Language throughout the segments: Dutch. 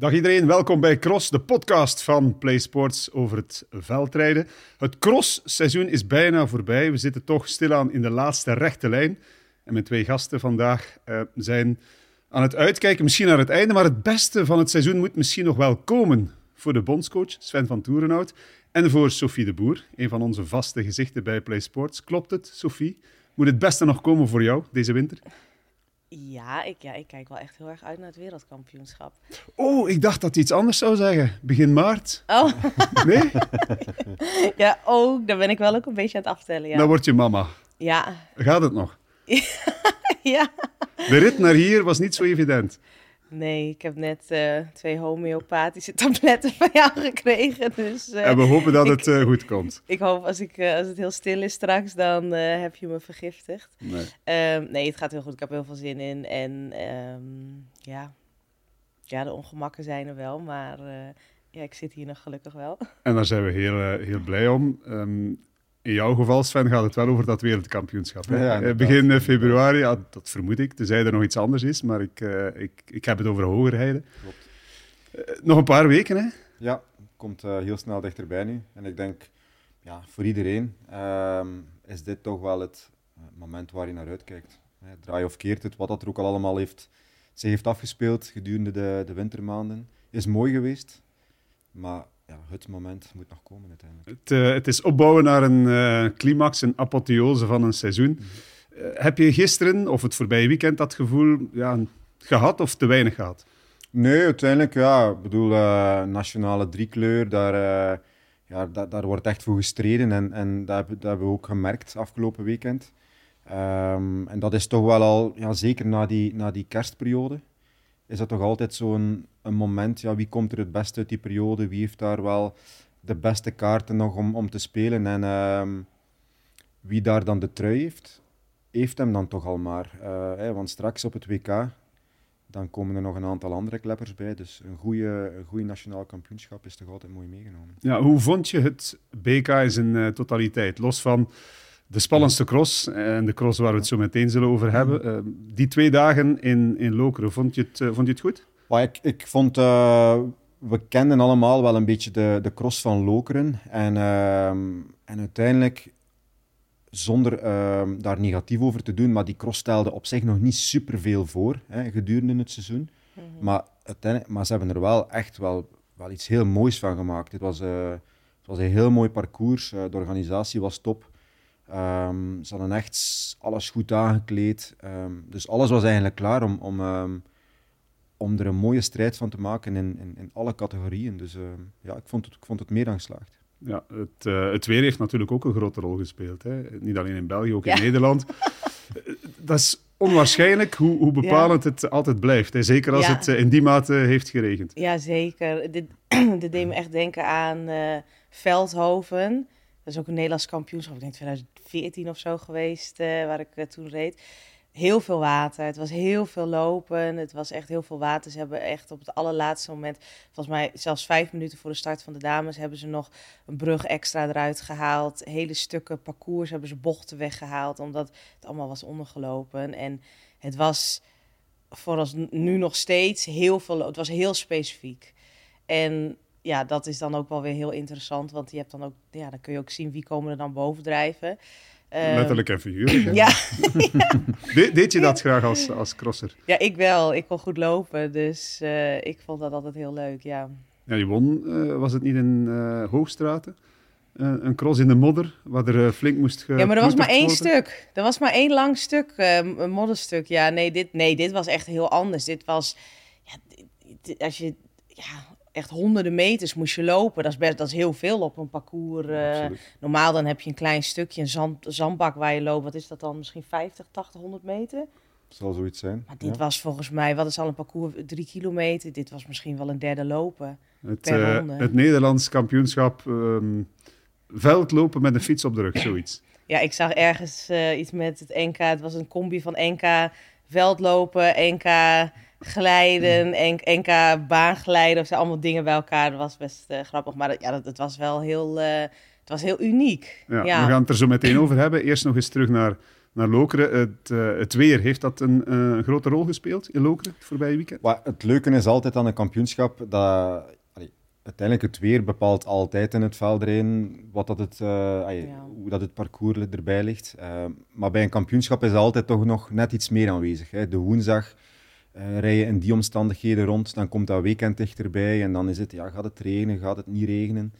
Dag iedereen, welkom bij Cross, de podcast van PlaySports over het veldrijden. Het cross-seizoen is bijna voorbij. We zitten toch stilaan in de laatste rechte lijn. En mijn twee gasten vandaag uh, zijn aan het uitkijken, misschien naar het einde, maar het beste van het seizoen moet misschien nog wel komen voor de bondscoach Sven van Toerenhout en voor Sophie de Boer, een van onze vaste gezichten bij PlaySports. Klopt het, Sophie? Moet het beste nog komen voor jou deze winter? Ja ik, ja, ik kijk wel echt heel erg uit naar het wereldkampioenschap. Oh, ik dacht dat hij iets anders zou zeggen. Begin maart. Oh. Nee? ja, oh, daar ben ik wel ook een beetje aan het aftellen, ja. Dan word je mama. Ja. Gaat het nog? ja. De rit naar hier was niet zo evident. Nee, ik heb net uh, twee homeopathische tabletten van jou gekregen. Dus, uh, en we hopen dat het uh, goed komt. Ik hoop als, ik, als het heel stil is straks, dan heb je me vergiftigd. Nee. Um, nee, het gaat heel goed. Ik heb heel veel zin in. En um, ja. ja, de ongemakken zijn er wel. Maar ja, ik zit hier nog gelukkig wel. En daar zijn we heel, heel blij om. Um, in jouw geval, Sven, gaat het wel over dat wereldkampioenschap. Ja, ja, Begin februari, ja, dat vermoed ik, tenzij er nog iets anders is. Maar ik, uh, ik, ik heb het over Hogerheide. Klopt. Uh, nog een paar weken, hè? Ja, komt uh, heel snel dichterbij nu. En ik denk, ja, voor iedereen is dit toch wel het moment waar je naar uitkijkt. Draai of keert het, wat dat er ook al allemaal heeft, zich heeft afgespeeld gedurende de, de wintermaanden. Is mooi geweest, maar ja, het moment moet nog komen uiteindelijk. Het, uh, het is opbouwen naar een uh, climax, een apotheose van een seizoen. Mm -hmm. uh, heb je gisteren of het voorbije weekend dat gevoel ja, gehad of te weinig gehad? Nee, uiteindelijk ja. Ik bedoel, nationale driekleur, daar, ja, daar, daar, wordt echt voor gestreden. En, en dat, dat hebben we ook gemerkt afgelopen weekend. Um, en dat is toch wel al, ja, zeker na die, na die kerstperiode, is dat toch altijd zo'n een moment, ja, wie komt er het beste uit die periode, wie heeft daar wel de beste kaarten nog om, om te spelen en uh, wie daar dan de trui heeft, heeft hem dan toch al maar. Uh, want straks op het WK, dan komen er nog een aantal andere kleppers bij, dus een goede, een goede nationaal kampioenschap is toch altijd mooi meegenomen. Ja, hoe vond je het BK in zijn uh, totaliteit, los van de spannendste cross en de cross waar we het zo meteen zullen over hebben. Uh, die twee dagen in, in Lokeren, vond je het, uh, vond je het goed? Maar ik, ik vond, uh, we kenden allemaal wel een beetje de, de cross van Lokeren. En, en uiteindelijk, zonder daar negatief over te doen, maar die cross stelde op zich nog niet superveel voor hè, gedurende het seizoen. Mm -hmm. maar, uiteindelijk, maar ze hebben er wel echt wel, wel iets heel moois van gemaakt. Het was, het was een heel mooi parcours, de organisatie was top. Um, ze hadden echt alles goed aangekleed. Um, dus alles was eigenlijk klaar om, om, um, om er een mooie strijd van te maken in, in, in alle categorieën. Dus ja, ik vond, het, ik vond het meer dan geslaagd. Ja, het, uh, het weer heeft natuurlijk ook een grote rol gespeeld. Hè? Niet alleen in België, ook in ja. Nederland. Dat is onwaarschijnlijk hoe, hoe bepalend ja. het altijd blijft. Hè? Zeker als ja. het uh, in die mate heeft geregend. Ja, zeker. Dit, dit deed me echt denken aan uh, Veldhoven. Dat is ook een Nederlands kampioenschap, ik denk 2014 of zo geweest, uh, waar ik uh, toen reed. Heel veel water, het was heel veel lopen, het was echt heel veel water. Ze hebben echt op het allerlaatste moment, volgens mij zelfs vijf minuten voor de start van de dames, hebben ze nog een brug extra eruit gehaald. Hele stukken parcours hebben ze bochten weggehaald, omdat het allemaal was ondergelopen. En het was voorals nu nog steeds heel veel, het was heel specifiek. En ja, dat is dan ook wel weer heel interessant. Want je hebt dan ook, ja, dan kun je ook zien wie komen er dan bovendrijven. Um, Letterlijk en figuurlijk. Ja. De, deed je dat graag als, als crosser? Ja, ik wel. Ik kon goed lopen. Dus uh, ik vond dat altijd heel leuk, ja. Ja, je won, uh, was het niet in uh, Hoogstraten? een cross in de modder, waar er flink moest Ja, maar er was maar één worden. stuk. Er was maar één lang stuk, een modderstuk. Ja, nee dit, nee, dit was echt heel anders. Dit was, ja, dit, als je, ja, echt honderden meters moest je lopen. Dat is best dat is heel veel op een parcours. Uh, normaal dan heb je een klein stukje, een zand, zandbak waar je loopt. Wat is dat dan? Misschien 50, 80, 100 meter? Zal zoiets zijn. Maar dit ja. was volgens mij, wat is al een parcours, drie kilometer. Dit was misschien wel een derde lopen. Het, uh, het Nederlands kampioenschap um, veldlopen met een fiets op de rug, zoiets. Ja, ik zag ergens uh, iets met het NK. Het was een combi van NK veldlopen, NK glijden, en, NK baanglijden, of zo, allemaal dingen bij elkaar. Dat was best uh, grappig, maar dat, ja, dat, het was wel heel, uh, het was heel uniek. Ja, ja, We gaan het er zo meteen over hebben. Eerst nog eens terug naar, naar Lokeren. Het, uh, het weer, heeft dat een, uh, grote rol gespeeld in Lokeren het voorbije weekend? Maar het leuke is altijd aan een kampioenschap dat uiteindelijk het weer bepaalt altijd in het veldrijden wat dat het, uh, ja. hoe dat het parcours erbij ligt. maar bij een kampioenschap is altijd toch nog net iets meer aanwezig. Hè. De woensdag uh, rij je in die omstandigheden rond, dan komt dat weekend dichterbij en dan is het, ja, gaat het regenen, gaat het niet regenen?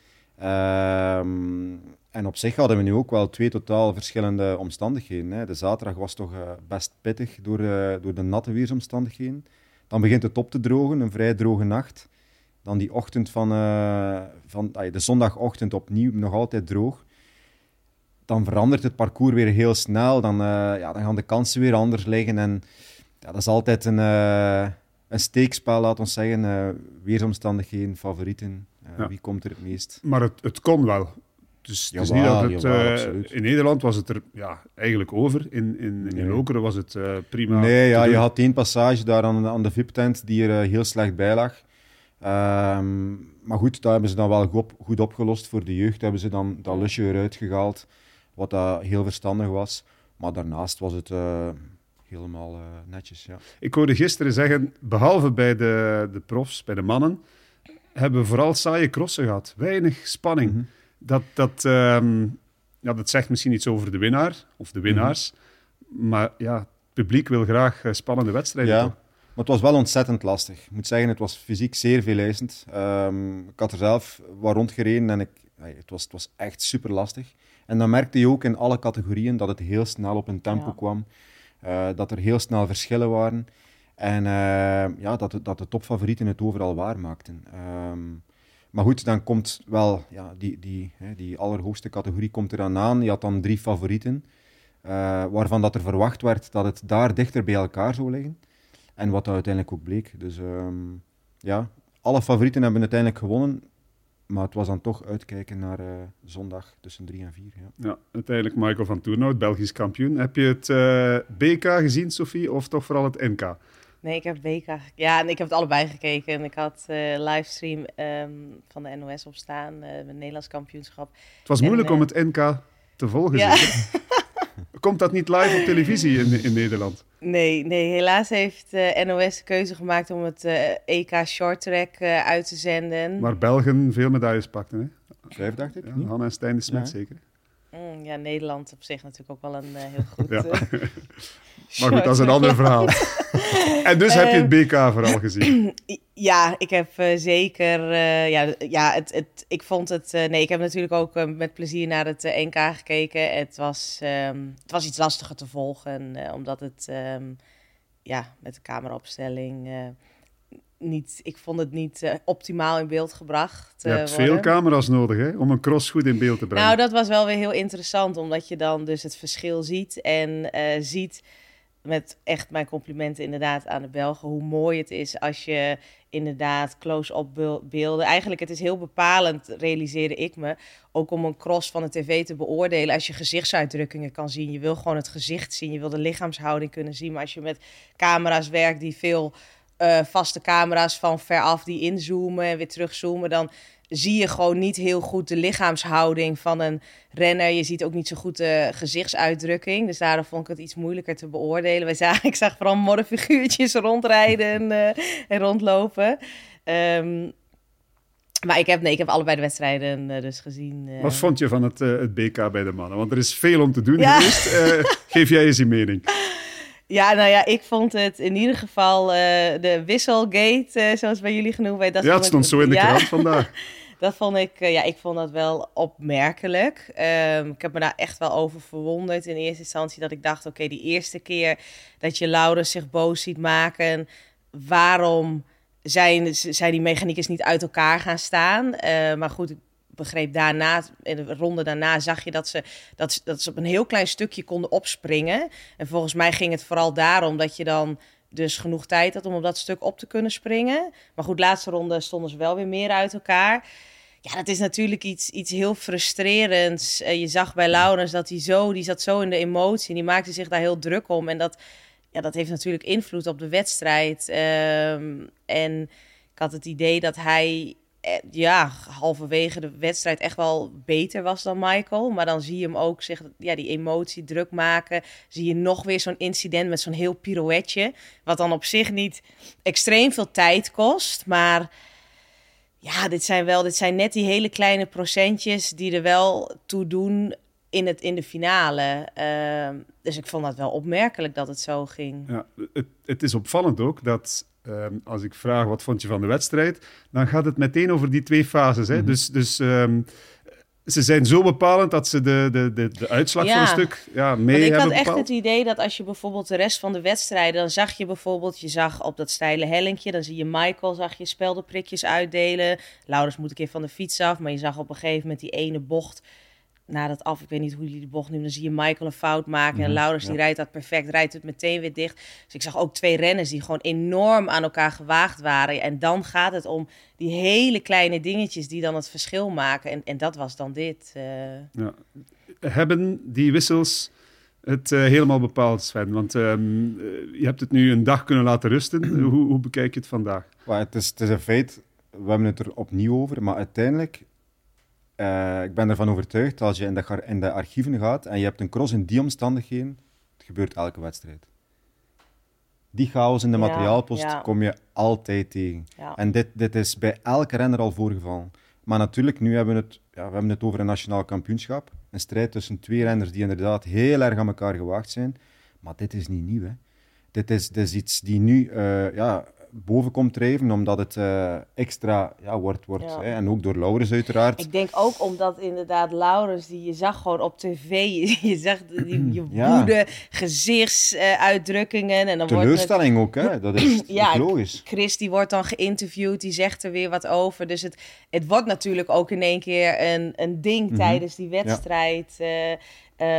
Um, en op zich hadden we nu ook wel twee totaal verschillende omstandigheden. Hè. De zaterdag was toch uh, best pittig door, door de natte weersomstandigheden. Dan begint het op te drogen, een vrij droge nacht. Dan die ochtend van, uh, van de zondagochtend opnieuw nog altijd droog. Dan verandert het parcours weer heel snel. Dan, ja, dan gaan de kansen weer anders liggen. En ja, dat is altijd een, een steekspel, laat ons zeggen. weersomstandigheden, favorieten. Ja. Wie komt er het meest? Maar het, het kon wel. Dus het is niet dat het... Uh, in Nederland was het er ja, eigenlijk over. In, in, nee. in Lokeren was het uh, prima. Nee, ja, je had één passage daar aan, aan de VIP-tent die er uh, heel slecht bij lag. Um, maar goed, daar hebben ze dan wel goed, goed opgelost voor de jeugd. Hebben ze dan dat lusje eruit gehaald, wat dat heel verstandig was. Maar daarnaast was het helemaal netjes, ja. Ik hoorde gisteren zeggen, behalve bij de, de profs, bij de mannen, hebben we vooral saaie crossen gehad. Weinig spanning. Mm -hmm. Dat, dat, um, ja, dat zegt misschien iets over de winnaar of de winnaars. Mm. Maar ja, het publiek wil graag spannende wedstrijden. Ja, maar het was wel ontzettend lastig. Ik moet zeggen, het was fysiek zeer veeleisend. Um, ik had er zelf wat rondgereden en ik, het, was, het was echt super lastig. En dan merkte je ook in alle categorieën dat het heel snel op een tempo ja. kwam. Uh, dat er heel snel verschillen waren. En uh, ja, dat, dat de topfavorieten het overal waarmaakten. Um, maar goed, dan komt wel ja, die, die, hè, die allerhoogste categorie komt eraan aan. Je had dan drie favorieten, uh, waarvan dat er verwacht werd dat het daar dichter bij elkaar zou liggen. En wat uiteindelijk ook bleek. Dus um, ja, alle favorieten hebben uiteindelijk gewonnen. Maar het was dan toch uitkijken naar uh, zondag tussen 3 en 4. Ja. ja, uiteindelijk Michael van Toernout, Belgisch kampioen. Heb je het uh, BK gezien, Sophie, of toch vooral het NK? Nee, ik heb WK. Ja, en ik heb het allebei gekeken. En ik had uh, livestream um, van de NOS op staan, uh, het Nederlands kampioenschap. Het was moeilijk en, uh, om het NK te volgen. Ja. Komt dat niet live op televisie in, in Nederland? Nee, nee, helaas heeft de NOS de keuze gemaakt om het EK Short Track uit te zenden. Maar Belgen veel medailles pakten, hè? Vijf, dacht ik. Ja, Hanna en Stijn de Smet, ja. zeker. Mm, ja, Nederland op zich natuurlijk ook wel een uh, heel goed... Maar goed, dat is een ander verhaal. en dus heb je het BK vooral gezien? Ja, ik heb uh, zeker... ja, ja het, het, ik vond het... nee, ik heb natuurlijk ook met plezier naar het NK gekeken. Het was, um, het was iets lastiger te volgen, omdat het... Um, ja, met de cameraopstelling niet, ik vond het niet optimaal in beeld gebracht. Je hebt worden. veel camera's nodig hè, om een cross goed in beeld te brengen. Nou, dat was wel weer heel interessant, omdat je dan dus het verschil ziet en ziet met echt mijn complimenten inderdaad aan de Belgen, hoe mooi het is als je inderdaad close-up beelden. Eigenlijk, het is heel bepalend, realiseerde ik me, ook om een cross van de tv te beoordelen. Als je gezichtsuitdrukkingen kan zien, je wil gewoon het gezicht zien, je wil de lichaamshouding kunnen zien. Maar als je met camera's werkt die veel uh, vaste camera's van veraf die inzoomen en weer terugzoomen, dan zie je gewoon niet heel goed de lichaamshouding van een renner. Je ziet ook niet zo goed de gezichtsuitdrukking. Dus daarom vond ik het iets moeilijker te beoordelen. Wij zagen, ik zag vooral modderfiguurtjes rondrijden en, uh, en rondlopen. Um, maar ik heb, nee, ik heb allebei de wedstrijden uh, dus gezien. Uh... Wat vond je van het, het BK bij de mannen? Want er is veel om te doen ja. geweest. geef jij eens je mening. Ja, nou ja, ik vond het in ieder geval uh, de Wisselgate, uh, zoals bij jullie genoemd werd. Dat ja, het stond ik, zo in de ja, krant vandaag. dat vond ik, uh, ja, ik vond dat wel opmerkelijk. Um, ik heb me daar echt wel over verwonderd in eerste instantie. Dat ik dacht, oké, okay, die eerste keer dat je Laurens zich boos ziet maken, waarom zijn, zijn die mechaniekers niet uit elkaar gaan staan? maar goed, begreep daarna, in de ronde daarna, zag je dat ze, dat, dat ze op een heel klein stukje konden opspringen. En volgens mij ging het vooral daarom dat je dan dus genoeg tijd had om op dat stuk op te kunnen springen. Maar goed, laatste ronde stonden ze wel weer meer uit elkaar. Ja, dat is natuurlijk iets, iets heel frustrerends. Uh, je zag bij Laurens dat hij zo, die zat zo in de emotie. En die maakte zich daar heel druk om. En dat, ja, dat heeft natuurlijk invloed op de wedstrijd. Um, en ik had het idee dat hij eh, ja, halverwege de wedstrijd echt wel beter was dan Michael. Maar dan zie je hem ook zich, ja, die emotie druk maken. Zie je nog weer zo'n incident met zo'n heel pirouetje. Wat dan op zich niet extreem veel tijd kost. Maar ja, dit zijn wel, dit zijn net die hele kleine procentjes die er wel toe doen in, het, in de finale. Ehm, dus ik vond dat wel opmerkelijk dat het zo ging. Ja, het, het is opvallend ook dat ehm, als ik vraag wat vond je van de wedstrijd, dan gaat het meteen over die twee fases. Hè? Mhm. Dus, dus ehm, ze zijn zo bepalend dat ze de, de, de, de uitslag Ja. voor een stuk ja, mee Want ik hebben had echt het idee dat als je bijvoorbeeld de rest van de wedstrijden, dan zag je bijvoorbeeld, je zag op dat steile hellinkje, dan zie je Michael, zag je speldenprikjes uitdelen. Laurens moet een keer van de fiets af, maar je zag op een gegeven moment die ene bocht, na dat af, ik weet niet hoe jullie die bocht noemen, dan zie je Michael een fout maken en Mhm, Laurens die rijdt dat perfect, rijdt het meteen weer dicht. Dus ik zag ook twee renners die gewoon enorm aan elkaar gewaagd waren. En dan gaat het om die hele kleine dingetjes die dan het verschil maken. En, en dat was dan dit. eh. Ja. Hebben die wissels het eh, helemaal bepaald, Sven? Want ehm, eh, je hebt het nu een dag kunnen laten rusten. hoe, hoe bekijk je het vandaag? Maar het, is, het is een feit, we hebben het er opnieuw over, maar uiteindelijk, eh, ik ben ervan overtuigd, als je in de, in de archieven gaat en je hebt een cross in die omstandigheden, het gebeurt elke wedstrijd. Die chaos in de Ja, materiaalpost ja. kom je altijd tegen. Ja. En dit, dit is bij elke renner al voorgevallen. Maar natuurlijk, nu hebben we het, ja, we hebben het over een nationaal kampioenschap. Een strijd tussen twee renners die inderdaad heel erg aan elkaar gewaagd zijn. Maar dit is niet nieuw. Hè. Dit, is, dit is iets die nu eh, ja, boven komt drijven, omdat het eh, extra ja, wordt. wordt Ja. hè. En ook door Laurens uiteraard. Ik denk ook omdat inderdaad Laurens, die je zag gewoon op tv, je, je zag die, je Ja. woede, gezichtsuitdrukkingen. en dan wordt het, ook, hè. dat is Ja, logisch. Chris die wordt dan geïnterviewd, die zegt er weer wat over. Dus het, het wordt natuurlijk ook in één keer een, een ding Mhm. tijdens die wedstrijd. Eh, eh,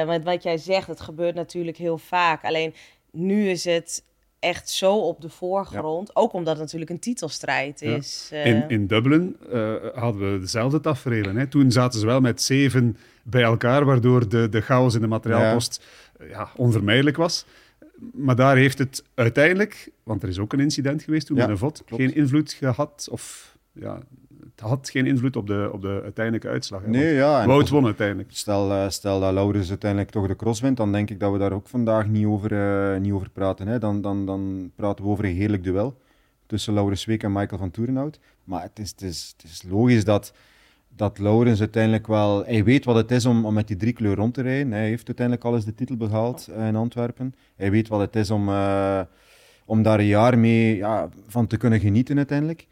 want wat jij zegt, het gebeurt natuurlijk heel vaak. Alleen nu is het echt zo op de voorgrond. Ook omdat het natuurlijk een titelstrijd is. eh. In, in Dublin eh, hadden we dezelfde tafereelen. Hè. Toen zaten ze wel met zeven bij elkaar, waardoor de, de chaos in de materiaalpost ja, onvermijdelijk was. Maar daar heeft het uiteindelijk, want er is ook een incident geweest toen Ja, met een VOD, klopt. geen invloed gehad. Of ja, het had geen invloed op de, op de uiteindelijke uitslag. hè. Nee, ja. Wout won uiteindelijk. Stel, eh, stel dat Laurens uiteindelijk toch de cross wint, dan denk ik dat we daar ook vandaag niet over, eh, niet over praten. Hè. Dan, dan, dan praten we over een heerlijk duel tussen Laurens Week en Michael van Toerenhout. Maar het is, het is, het is logisch dat, dat Laurens uiteindelijk wel... Hij weet wat het is om, om met die drie kleur rond te rijden. Hij heeft uiteindelijk al eens de titel behaald eh, in Antwerpen. Hij weet wat het is om, om daar een jaar mee ja, van te kunnen genieten uiteindelijk.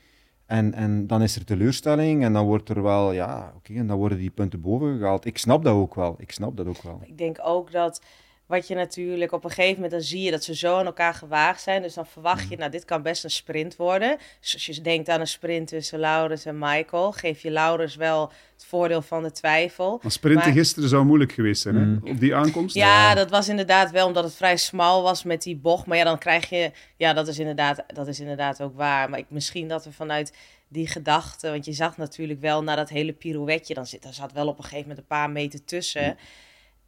En, en dan is er teleurstelling en dan wordt er wel, ja, oké, en dan worden die punten boven gehaald. Ik snap dat ook wel. Ik snap dat ook wel. Ik denk ook dat wat je natuurlijk op een gegeven moment dan zie je dat ze zo aan elkaar gewaagd zijn. Dus dan verwacht Mhm. je, nou, dit kan best een sprint worden. Dus als je denkt aan een sprint tussen Laurens en Michael, geef je Laurens wel het voordeel van de twijfel. Maar sprinten Maar- gisteren zou moeilijk geweest zijn, hè? Mm. op die aankomst. Ja, dat was inderdaad wel omdat het vrij smal was met die bocht. Maar ja, dan krijg je, ja, dat is inderdaad, dat is inderdaad ook waar. Maar ik, misschien dat er vanuit die gedachte, want je zag natuurlijk wel na dat hele pirouetje, dan zit, daar zat wel op een gegeven moment een paar meter tussen.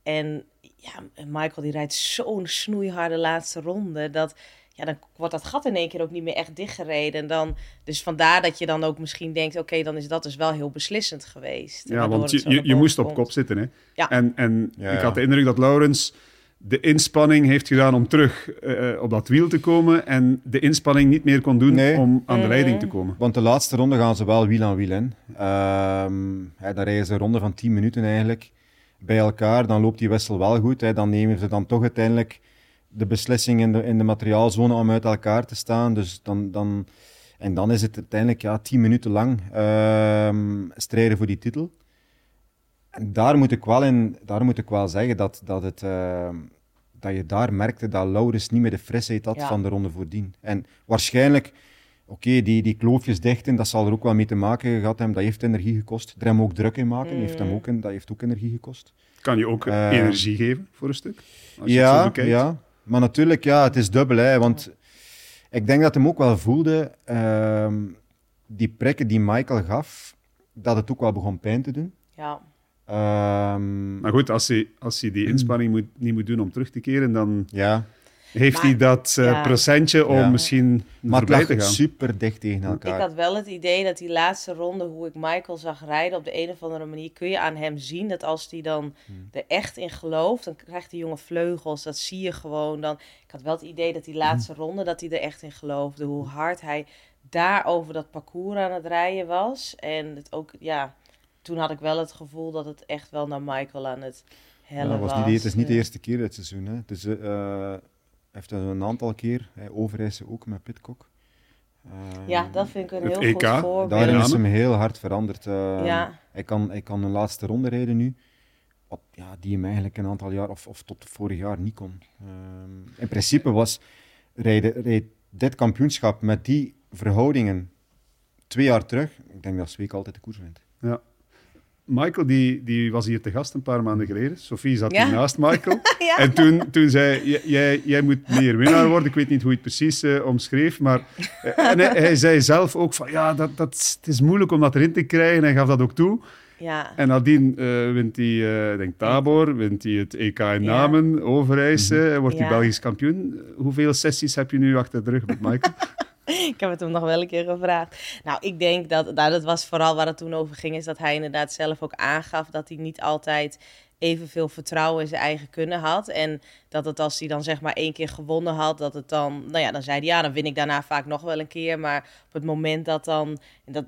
En ja, Michael die rijdt zo'n snoeiharde laatste ronde, dat ja, dan wordt dat gat in één keer ook niet meer echt dichtgereden. En dan, dus vandaar dat je dan ook misschien denkt, oké, dan is dat dus wel heel beslissend geweest. Ja, want je, je, moest op kop zitten. Hè? Ja. En, en Ja, ik had de indruk dat Laurens de inspanning heeft gedaan om terug eh, op dat wiel te komen en de inspanning niet meer kon doen Nee. om aan de leiding te komen. Want de laatste ronde gaan ze wel wiel aan wiel in. Ehm ja, dan rijden ze een ronde van 10 minuten eigenlijk bij elkaar. Dan loopt die wissel wel goed. Hè. Dan nemen ze dan toch uiteindelijk de beslissing in de, in de materiaalzone om uit elkaar te staan. Dus dan, dan, en dan is het uiteindelijk ja, 10 minuten lang ehm, strijden voor die titel. En daar moet ik wel, in, daar moet ik wel zeggen dat, dat, het, ehm, dat je daar merkte dat Laurens niet meer de frisheid had Ja. van de ronde voordien. En waarschijnlijk Oké, die, die kloofjes dichten, dat zal er ook wel mee te maken gehad hebben. Dat heeft energie gekost. Er hem ook druk in maken, heeft hem Mm. ook, dat heeft ook energie gekost. Kan je ook Eh, energie geven voor een stuk? Als je het zo Ja, bekijkt. ja, maar natuurlijk, ja, het is dubbel. Hè, want ik denk dat hem ook wel voelde, ehm, die prikken die Michael gaf, dat het ook wel begon pijn te doen. Ja. Ehm, Maar goed, als hij, als hij die inspanning moet, niet moet doen om terug te keren, dan... ja, Heeft Maar- hij dat eh, ja. procentje om Ja. misschien Maar het voorbij lag te gaan? super dicht tegen elkaar. Ik had wel het idee dat die laatste ronde, hoe ik Michael zag rijden, op de een of andere manier kun je aan hem zien dat als hij dan Hmm. er echt in gelooft, dan krijgt die jongen vleugels. Dat zie je gewoon dan. Ik had wel het idee dat die laatste Hmm. ronde, dat hij er echt in geloofde. Hoe hard hij daar over dat parcours aan het rijden was. En het ook, ja, toen had ik wel het gevoel dat het echt wel naar Michael aan het Ja, hellen dat was. niet, het is niet de eerste keer dit seizoen. Hè. Het is, eh, hij heeft dat een aantal keer. Hij overreizen ook met Pitcock. Eh, Ja, dat vind ik een heel EK, goed voorbeeld. Daarin is hem heel hard veranderd. Eh, Ja. hij, kan, hij kan een laatste ronde rijden nu. Wat, ja, die hem eigenlijk een aantal jaar, of, of tot vorig jaar, niet kon. Ehm, in principe was rijden, rijdt dit kampioenschap met die verhoudingen twee jaar terug. Ik denk dat Zweek altijd de koers wint. Ja. Michael die, die was hier te gast een paar maanden geleden. Sophie zat Ja. hier naast Michael. Ja. En toen, toen zei "J- jij, jij moet meer winnaar worden. Ik weet niet hoe je het precies eh, omschreef. Maar eh, en hij, hij zei zelf ook van ja, dat, dat, het is moeilijk om dat erin te krijgen. Hij gaf dat ook toe. Ja. En nadien eh, wint hij, ik denk Tabor, wint hij het EK in. Namen, Overijse, en wordt hij. Belgisch kampioen. Hoeveel sessies heb je nu achter de rug met Michael? Ik heb het hem nog wel een keer gevraagd. Nou, ik denk dat, nou, dat was vooral waar het toen over ging, is dat hij inderdaad zelf ook aangaf dat hij niet altijd evenveel vertrouwen in zijn eigen kunnen had. En dat het als hij dan zeg maar één keer gewonnen had, dat het dan, nou ja, dan zei hij ja, dan win ik daarna vaak nog wel een keer. Maar op het moment dat dan, dat,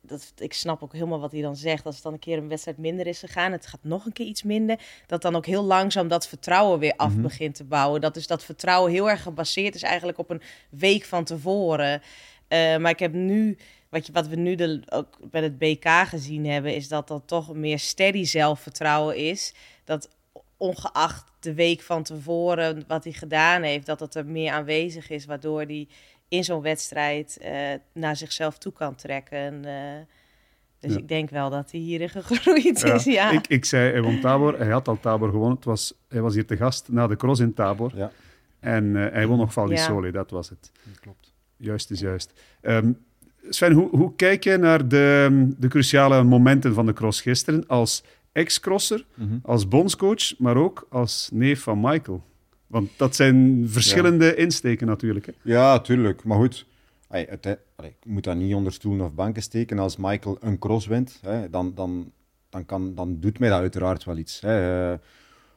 dat, ik snap ook helemaal wat hij dan zegt, als het dan een keer een wedstrijd minder is gegaan, het gaat nog een keer iets minder, dat dan ook heel langzaam dat vertrouwen weer af Mhm. begint te bouwen. Dat dus dat vertrouwen heel erg gebaseerd is eigenlijk op een week van tevoren. Eh, maar ik heb nu, wat, je, wat we nu de, ook bij het BK gezien hebben, is dat dat toch een meer steady zelfvertrouwen is. Dat ongeacht de week van tevoren wat hij gedaan heeft, dat het er meer aanwezig is, waardoor hij in zo'n wedstrijd eh, naar zichzelf toe kan trekken. eh. dus Ja. ik denk wel dat hij hierin gegroeid Ja, is. Ja. Ik, ik zei, hij won Tabor. Hij had al Tabor gewonnen. Het was, hij was hier te gast na de cross in Tabor. Ja, En eh, hij won nog Val di Ja. Sole, dat was het. dat klopt. Juist is juist. Ehm, Sven, hoe, hoe kijk je naar de, de cruciale momenten van de cross gisteren als ex-crosser, Mhm. als bondscoach, maar ook als neef van Michael? Want dat zijn verschillende insteken natuurlijk. Hè? Ja, tuurlijk. Maar goed, het, allee, ik moet dat niet onder stoelen of banken steken. Als Michael een cross wint, hè, dan, dan, dan, kan, dan doet mij dat uiteraard wel iets. Hè. Eh,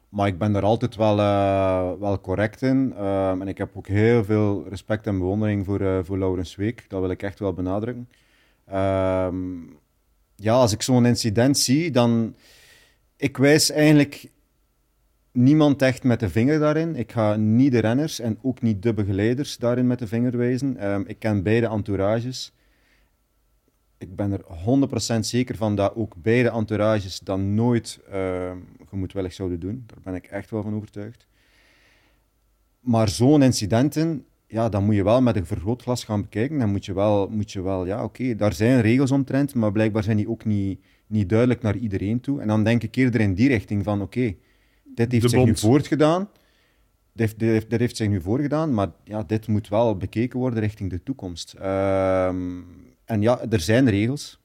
maar ik ben daar altijd wel, eh, wel correct in. Ehm, en ik heb ook heel veel respect en bewondering voor, eh voor Laurens Week. Dat wil ik echt wel benadrukken. Ehm, ja, als ik zo'n incident zie, dan... Ik wijs eigenlijk niemand echt met de vinger daarin. Ik ga niet de renners en ook niet de begeleiders daarin met de vinger wijzen. Ehm, ik ken beide entourages. Ik ben er 100% zeker van dat ook beide entourages dat nooit ehm gemoedwillig zouden doen. Daar ben ik echt wel van overtuigd. Maar zo'n incidenten, ja, dan moet je wel met een vergrootglas gaan bekijken. Dan moet je wel, moet je wel ja, oké, daar zijn regels omtrent, maar blijkbaar zijn die ook niet, niet duidelijk naar iedereen toe. En dan denk ik eerder in die richting van, oké, dit heeft De zich nu voortgedaan. Dit heeft, dit, heeft, dit heeft zich nu voorgedaan, maar ja, dit moet wel bekeken worden richting de toekomst. Ehm, en ja, er zijn regels,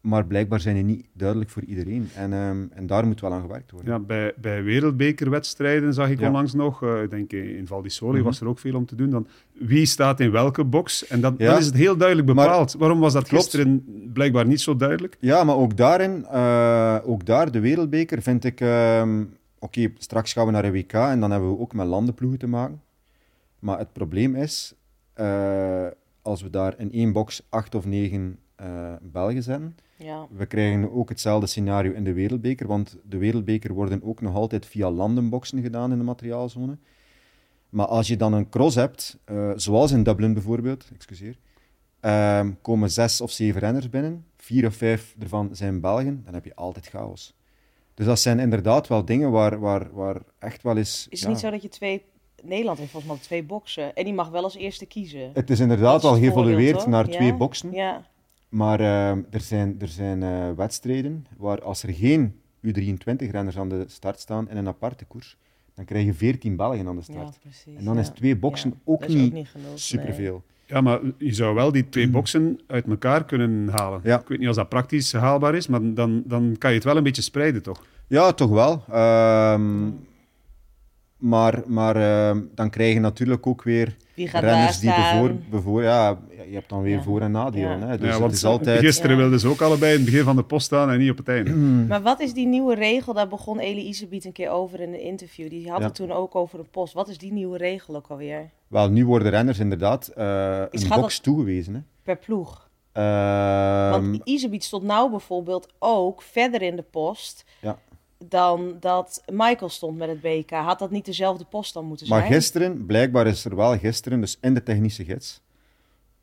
maar blijkbaar zijn die niet duidelijk voor iedereen. En, ehm, en daar moet wel aan gewerkt worden. Ja, bij, bij wereldbekerwedstrijden zag ik Ja. onlangs nog, eh, ik denk in Val di Sole Mhm. was er ook veel om te doen, dan wie staat in welke box. En dat, Ja. dan is het heel duidelijk Maar- bepaald. Waarom was dat Klopt. gisteren blijkbaar niet zo duidelijk? Ja, maar ook daarin, eh, ook daar, de wereldbeker, vind ik... Oké, straks gaan we naar een WK en dan hebben we ook met landenploegen te maken. Maar het probleem is, eh, als we daar in één box acht of negen eh, Belgen zetten, ja. we krijgen ook hetzelfde scenario in de wereldbeker, want de wereldbeker worden ook nog altijd via landenboxen gedaan in de materiaalzone. Maar als je dan een cross hebt, eh, zoals in Dublin bijvoorbeeld, excuseer, ehm, komen zes of zeven renners binnen, vier of vijf ervan zijn Belgen, dan heb je altijd chaos. Dus dat zijn inderdaad wel dingen waar, waar, waar echt wel eens... Is het ja, niet zo dat je twee... Nederland heeft volgens mij twee boksen. En die mag wel als eerste kiezen. Het is inderdaad is al geëvolueerd naar Ja? twee boksen. Ja, Maar ehm, er zijn, er zijn eh, wedstrijden waar als er geen U23-renners aan de start staan in een aparte koers, dan krijg je 14 Belgen aan de ja start. precies. en dan is twee boksen ook is niet, ook niet genoeg. nee. Ja, maar je zou wel die twee boxen uit elkaar kunnen halen. Ja. Ik weet niet of dat praktisch haalbaar is, maar dan, dan kan je het wel een beetje spreiden, toch? Ja, toch wel. Ehm, Maar, maar ehm, dan krijg je natuurlijk ook weer Wie gaat daar renners die bevoor, bevoor, ja, je hebt dan weer Ja. voor- en nadelen. Ja. Hè? Dus ja, het want is altijd... gisteren Ja. wilden ze ook allebei in het begin van de post staan en niet op het einde. Maar wat is die nieuwe regel? Daar begon Elie Isebiet een keer over in een interview. Die had Ja. het toen ook over de post. Wat is die nieuwe regel ook alweer? Wel, nu worden renners inderdaad Is een box toegewezen. Hè? Per ploeg. Ehm, Want Isebiet stond nou bijvoorbeeld ook verder in de post Ja. dan dat Michael stond met het BK. Had dat niet dezelfde post dan moeten maar zijn? gisteren, blijkbaar is er wel gisteren, dus in de technische gids,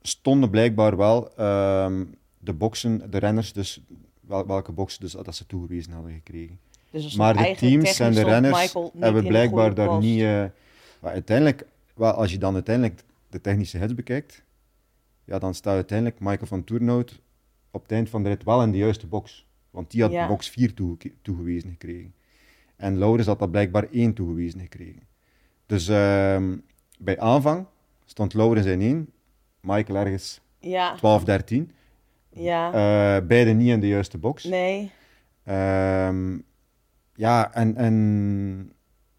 stonden blijkbaar wel ehm, de boxen, de renners, dus wel, welke boxen dus, dat ze toegewezen hadden gekregen. Dus Maar de teams en de renners hebben blijkbaar daar niet. eh, maar uiteindelijk, wel, als je dan uiteindelijk de technische hits bekijkt, ja, dan staat uiteindelijk Michael van Toernout op het eind van de rit wel in de juiste box. Want die had Ja. box 4 toege- toegewezen gekregen. En Laurens had dat blijkbaar 1 toegewezen gekregen. Dus ehm, bij aanvang stond Laurens in 1, Michael ergens Ja, 12, 13. ja. Eh, beide niet in de juiste box. nee. Ehm, ja, en, en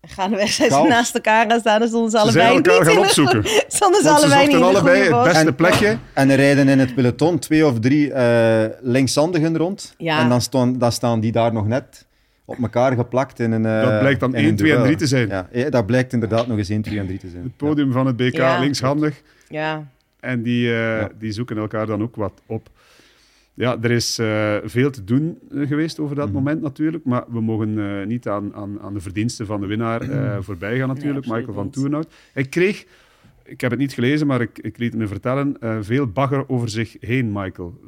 Gaan wedstrijden Chaos. naast elkaar gaan staan, dan stonden ze Ze zijn allebei elkaar niet gaan in opzoeken. Stonden ze Want ze allebei niet zochten allebei het beste En- plekje. En er rijden in het peloton twee of drie eh linkshandigen rond. Ja. En dan, staan, dan staan die daar nog net op elkaar geplakt in een. eh, Dat blijkt dan in een 1, 2 en duel. 3 te zijn. Ja, ja, dat blijkt inderdaad nog eens 1, 2 en 3 te zijn. Het podium van het BK Ja. linkshandig. Ja, En die, eh, Ja. die zoeken elkaar dan ook wat op. Ja, er is eh, veel te doen eh, geweest over dat Mhm. moment natuurlijk. Maar we mogen eh, niet aan, aan, aan de verdiensten van de winnaar eh, voorbij gaan natuurlijk. Michael van niet. Toernout. Hij kreeg, ik heb het niet gelezen, maar ik, ik liet me vertellen, eh, veel bagger over zich heen, Michael.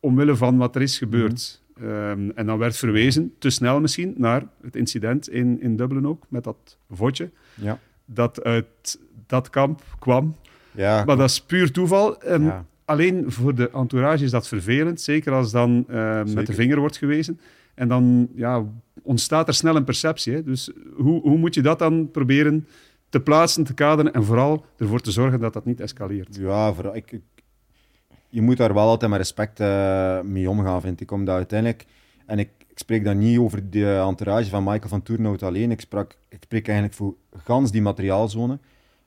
Omwille van wat er is gebeurd. Ehm, en dan werd verwezen, te snel misschien, naar het incident in, in Dublin ook, met dat vodje. Ja. Dat uit dat kamp kwam. Ja, Maar dat is puur toeval. En ja. Alleen voor de entourage is dat vervelend, zeker als dan eh, met de vinger wordt gewezen. En dan ja, ontstaat er snel een perceptie. Hè? Dus hoe, hoe moet je dat dan proberen te plaatsen, te kaderen en vooral ervoor te zorgen dat dat niet escaleert? Ja, vooral, ik, ik- je moet daar wel altijd met respect eh, mee omgaan, vind ik. Omdat uiteindelijk, en ik, ik spreek dan niet over de entourage van Michael van Toernout alleen, ik, sprak, ik spreek eigenlijk voor gans die materiaalzone.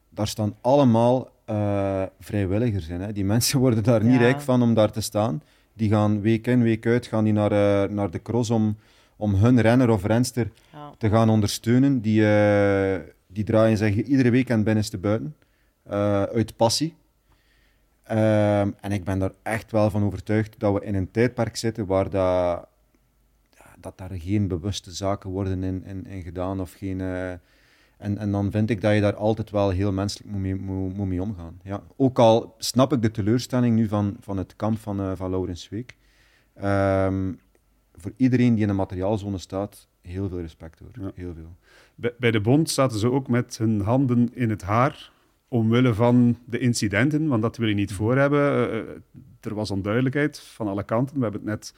Daar staan allemaal eh, vrijwilligers in. Hè. Die mensen worden daar niet Ja. rijk van om daar te staan. Die gaan week in, week uit gaan die naar, eh, naar de cross om, om hun renner of renster ja. te gaan ondersteunen. Die, eh, die draaien zich iedere week aan het binnenste buiten. uit passie. Ehm, en ik ben daar echt wel van overtuigd dat we in een tijdperk zitten waar dat, dat daar geen bewuste zaken worden in, in, in gedaan. Of geen, en, en dan vind ik dat je daar altijd wel heel menselijk moet mee, moet, moet mee omgaan. Ja. Ook al snap ik de teleurstelling nu van, van het kamp van, eh van Laurens Week. Ehm, voor iedereen die in de materiaalzone staat, heel veel respect hoor. Ja. Heel veel. Bij, bij de bond zaten ze ook met hun handen in het haar, omwille van de incidenten, want dat wil je niet voor hebben. Eh, eh, er was onduidelijkheid van alle kanten, we hebben het net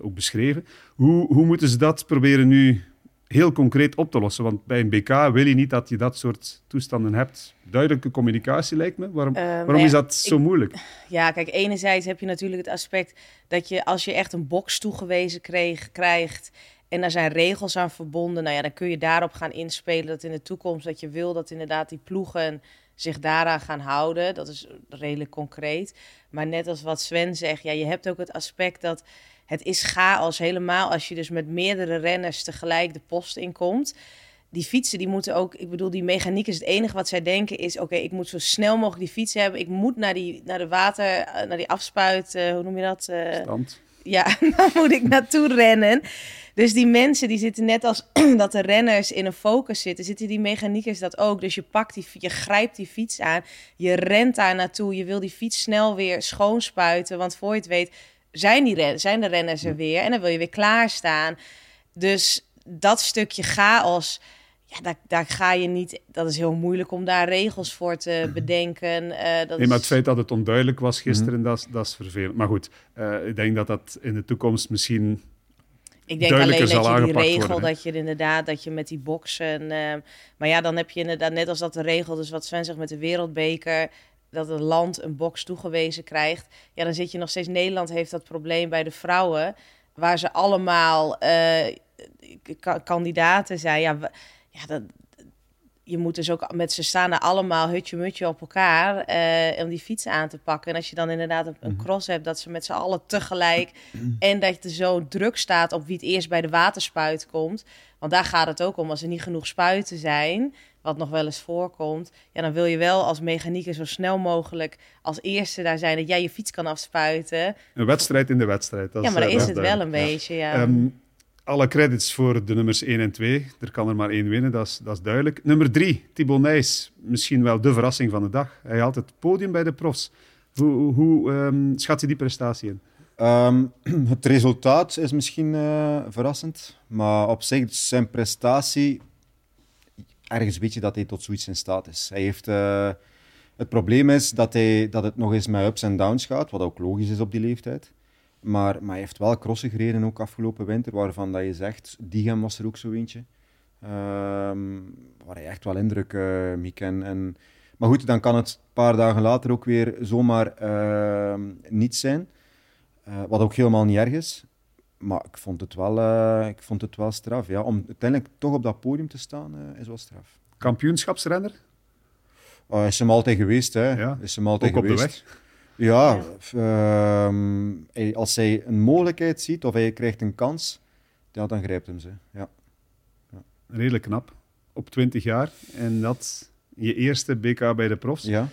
ook beschreven. Hoe, hoe moeten ze dat proberen nu heel concreet op te lossen? Want bij een BK wil je niet dat je dat soort toestanden hebt. Duidelijke communicatie lijkt me. Waarom, Eh, waarom is dat zo moeilijk? Ja, kijk, enerzijds heb je natuurlijk het aspect dat je als je echt een box toegewezen kreeg, krijgt en daar zijn regels aan verbonden, nou ja, dan kun je daarop gaan inspelen dat in de toekomst dat je wil dat inderdaad die ploegen zich daaraan gaan houden. Dat is redelijk concreet. Maar net als wat Sven zegt, ja, je hebt ook het aspect dat het is chaos helemaal als je dus met meerdere renners tegelijk de post inkomt. Die fietsen, die moeten ook, ik bedoel, die mechaniek is het enige wat zij denken is, oké, ik moet zo snel mogelijk die fiets hebben. Ik moet naar, die, naar de water, eh, naar die afspuit, eh, hoe noem je dat? Eh, Stand. ja, daar moet ik naartoe rennen. Dus die mensen die zitten net als dat de renners in een focus zitten, zitten die mechaniekers dat ook. Dus je pakt die, je grijpt die fiets aan, je rent daar naartoe, je wil die fiets snel weer schoonspuiten, want voor je het weet zijn, die ren, zijn de renners er weer en dan wil je weer klaarstaan. Dus dat stukje chaos, ja, daar, daar ga je niet. Dat is heel moeilijk om daar regels voor te bedenken. Eh, dat Nee, maar is- het feit dat het onduidelijk was gisteren, dat, is, dat is vervelend. Maar goed, eh, ik denk dat dat in de toekomst misschien Ik denk alleen dat je die regel, worden, dat je inderdaad, dat je met die boksen... ehm, maar ja, dan heb je inderdaad, net als dat de regel, dus wat Sven zegt met de wereldbeker... dat een land een box toegewezen krijgt. Ja, dan zit je nog steeds... Nederland heeft dat probleem bij de vrouwen... waar ze allemaal eh, ka- kandidaten zijn. Ja, ja dat, je moet dus ook met ze staan er allemaal hutje-mutje op elkaar eh, om die fiets aan te pakken. En als je dan inderdaad een, een Mhm. cross hebt, dat ze met z'n allen tegelijk en dat er zo druk staat op wie het eerst bij de waterspuit komt. Want daar gaat het ook om. Als er niet genoeg spuiten zijn, wat nog wel eens voorkomt, ja, dan wil je wel als mechanieker zo snel mogelijk als eerste daar zijn dat jij je fiets kan afspuiten. Een wedstrijd in de wedstrijd. Dat ja, maar eh, dan is dat het wel een beetje. Ja. Ehm, alle credits voor de nummers 1 en 2. Er kan er maar één winnen, dat is, dat is duidelijk. Nummer 3, Thibaut Nijs. Misschien wel de verrassing van de dag. Hij haalt het podium bij de profs. Hoe, hoe, hoe, ehm, schat je die prestatie in? Ehm, het resultaat is misschien eh, verrassend, maar op zich zijn prestatie, ergens weet je dat hij tot zoiets in staat is. Hij heeft, eh, het probleem is dat, hij, dat het nog eens met ups en downs gaat, wat ook logisch is op die leeftijd. Maar, maar hij heeft wel crossen gereden ook afgelopen winter, waarvan dat je zegt, Diegem was er ook zo eentje. Ehm, waar hij echt wel indruk uh, mee kan. En, maar goed, dan kan het een paar dagen later ook weer zomaar ehm, niet zijn. Uh, wat ook helemaal niet erg is. Maar ik vond het wel, uh, ik vond het wel straf. Ja. Om uiteindelijk toch op dat podium te staan, uh, is wel straf. Kampioenschapsrenner? Oh, is hem altijd geweest. Hè. Ja, is hem altijd ook geweest. op de weg? Ja, ja. Uh, als hij een mogelijkheid ziet of hij krijgt een kans, ja, dan grijpt hem ze. Ja. ja. Redelijk knap. Op 20 jaar. En dat je eerste BK bij de profs. Ja.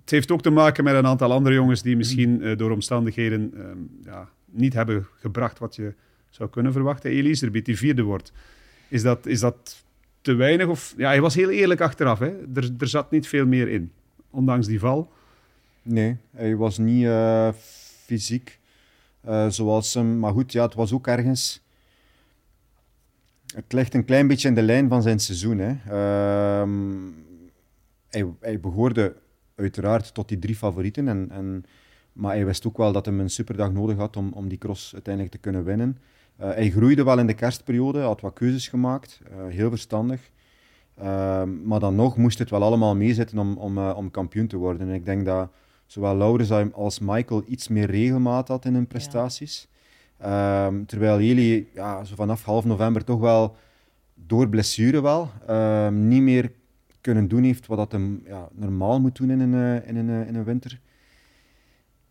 Het heeft ook te maken met een aantal andere jongens die misschien uh, door omstandigheden uh, ja, niet hebben gebracht wat je zou kunnen verwachten. Elise Erbiet, die vierde wordt. Is dat, is dat te weinig? Of, ja, hij was heel eerlijk achteraf. Hè? Er, er zat niet veel meer in, ondanks die val. Nee, hij was niet uh, fysiek uh, zoals hem. Maar goed, ja, het was ook ergens. Het ligt een klein beetje in de lijn van zijn seizoen. Hè. Uh, hij, hij behoorde uiteraard tot die drie favorieten. En, en, maar hij wist ook wel dat hij een superdag nodig had om, om die cross uiteindelijk te kunnen winnen. Uh, hij groeide wel in de kerstperiode, had wat keuzes gemaakt, uh, heel verstandig. Uh, maar dan nog moest het wel allemaal meezitten om, om, uh, om kampioen te worden. En ik denk dat zowel Laurens als Michael iets meer regelmaat had in hun prestaties. Ja. Um, terwijl Eli ja, zo vanaf half november toch wel door blessure wel um, niet meer kunnen doen heeft wat dat hem ja, normaal moet doen in een, in, een, in een winter.